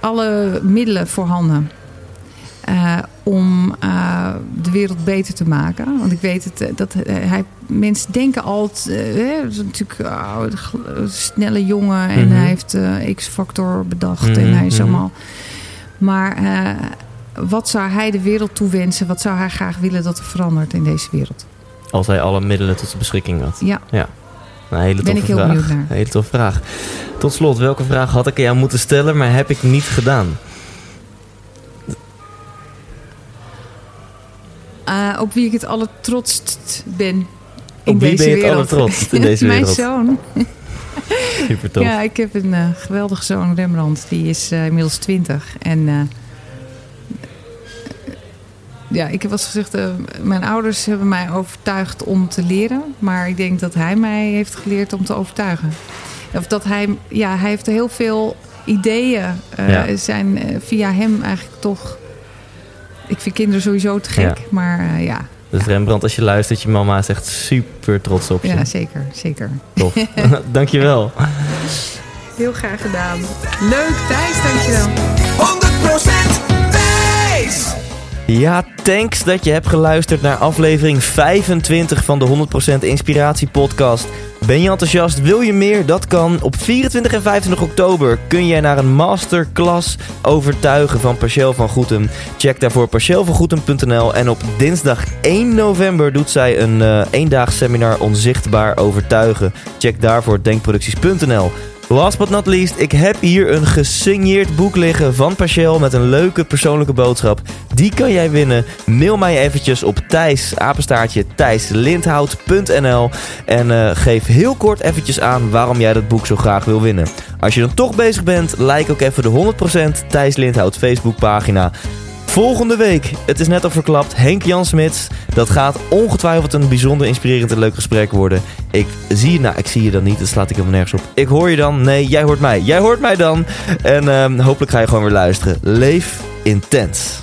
alle middelen voorhanden. Eh, om eh, de wereld beter te maken. Want ik weet het, eh, dat hij, mensen denken altijd, hè, is natuurlijk oh, een snelle jongen en Mhm. hij heeft X-factor bedacht Mhm, en hij is mhm. allemaal. Maar wat zou hij de wereld toewensen? Wat zou hij graag willen dat er verandert in deze wereld? Als hij alle middelen tot zijn beschikking had. Ja, Een hele Ben ik heel vraag. benieuwd naar. Een hele toffe vraag. Tot slot, welke vraag had ik aan jou moeten stellen, maar heb ik niet gedaan? Eh, op wie ik het allertrotst ben. In Op wie deze ben je het wereld. allertrotst in deze Mijn wereld? zoon. Super tof. Ja, ik heb een eh, geweldige zoon, Rembrandt. Die is eh, inmiddels 20. En ja, ik heb wel eens gezegd, mijn ouders hebben mij overtuigd om te leren. Maar ik denk dat hij mij heeft geleerd om te overtuigen. Of dat hij, ja, hij heeft heel veel ideeën. Ja. zijn via hem eigenlijk toch... Ik vind kinderen sowieso te gek, Ja. maar eh, ja, Dus Rembrandt, als je luistert, je mama is echt super trots op je. ja, zeker, zeker. Tof. Dankjewel. Heel graag gedaan. Leuk, Thijs, dankjewel. 100% wijs! Ja, thanks dat je hebt geluisterd naar aflevering 25 van de 100% Inspiratie Podcast. Ben je enthousiast? Wil je meer? Dat kan. Op 24 en 25 oktober kun je naar een masterclass overtuigen van Parcel van Goetem. Check daarvoor parcelvangoetem.nl. En op dinsdag 1 november doet zij een uh, eendaags seminar Onzichtbaar Overtuigen. Check daarvoor denkproducties.nl. Last but not least, ik heb hier een gesigneerd boek liggen van Pachel met een leuke persoonlijke boodschap. Die kan jij winnen. Mail mij eventjes op Thijs, apenstaartje thijslindhout.nl en uh, geef heel kort eventjes aan waarom jij dat boek zo graag wil winnen. Als je dan toch bezig bent, like ook even de 100% Thijs Lindhout Facebookpagina. Volgende week, het is net al verklapt, Henk Jan Smits. Dat gaat ongetwijfeld een bijzonder inspirerend en leuk gesprek worden. Ik zie je, nou ik zie je dan niet, dat slaat ik helemaal nergens op. Ik hoor je dan, nee jij hoort mij, jij hoort mij dan. En uh, hopelijk ga je gewoon weer luisteren. Leef intens.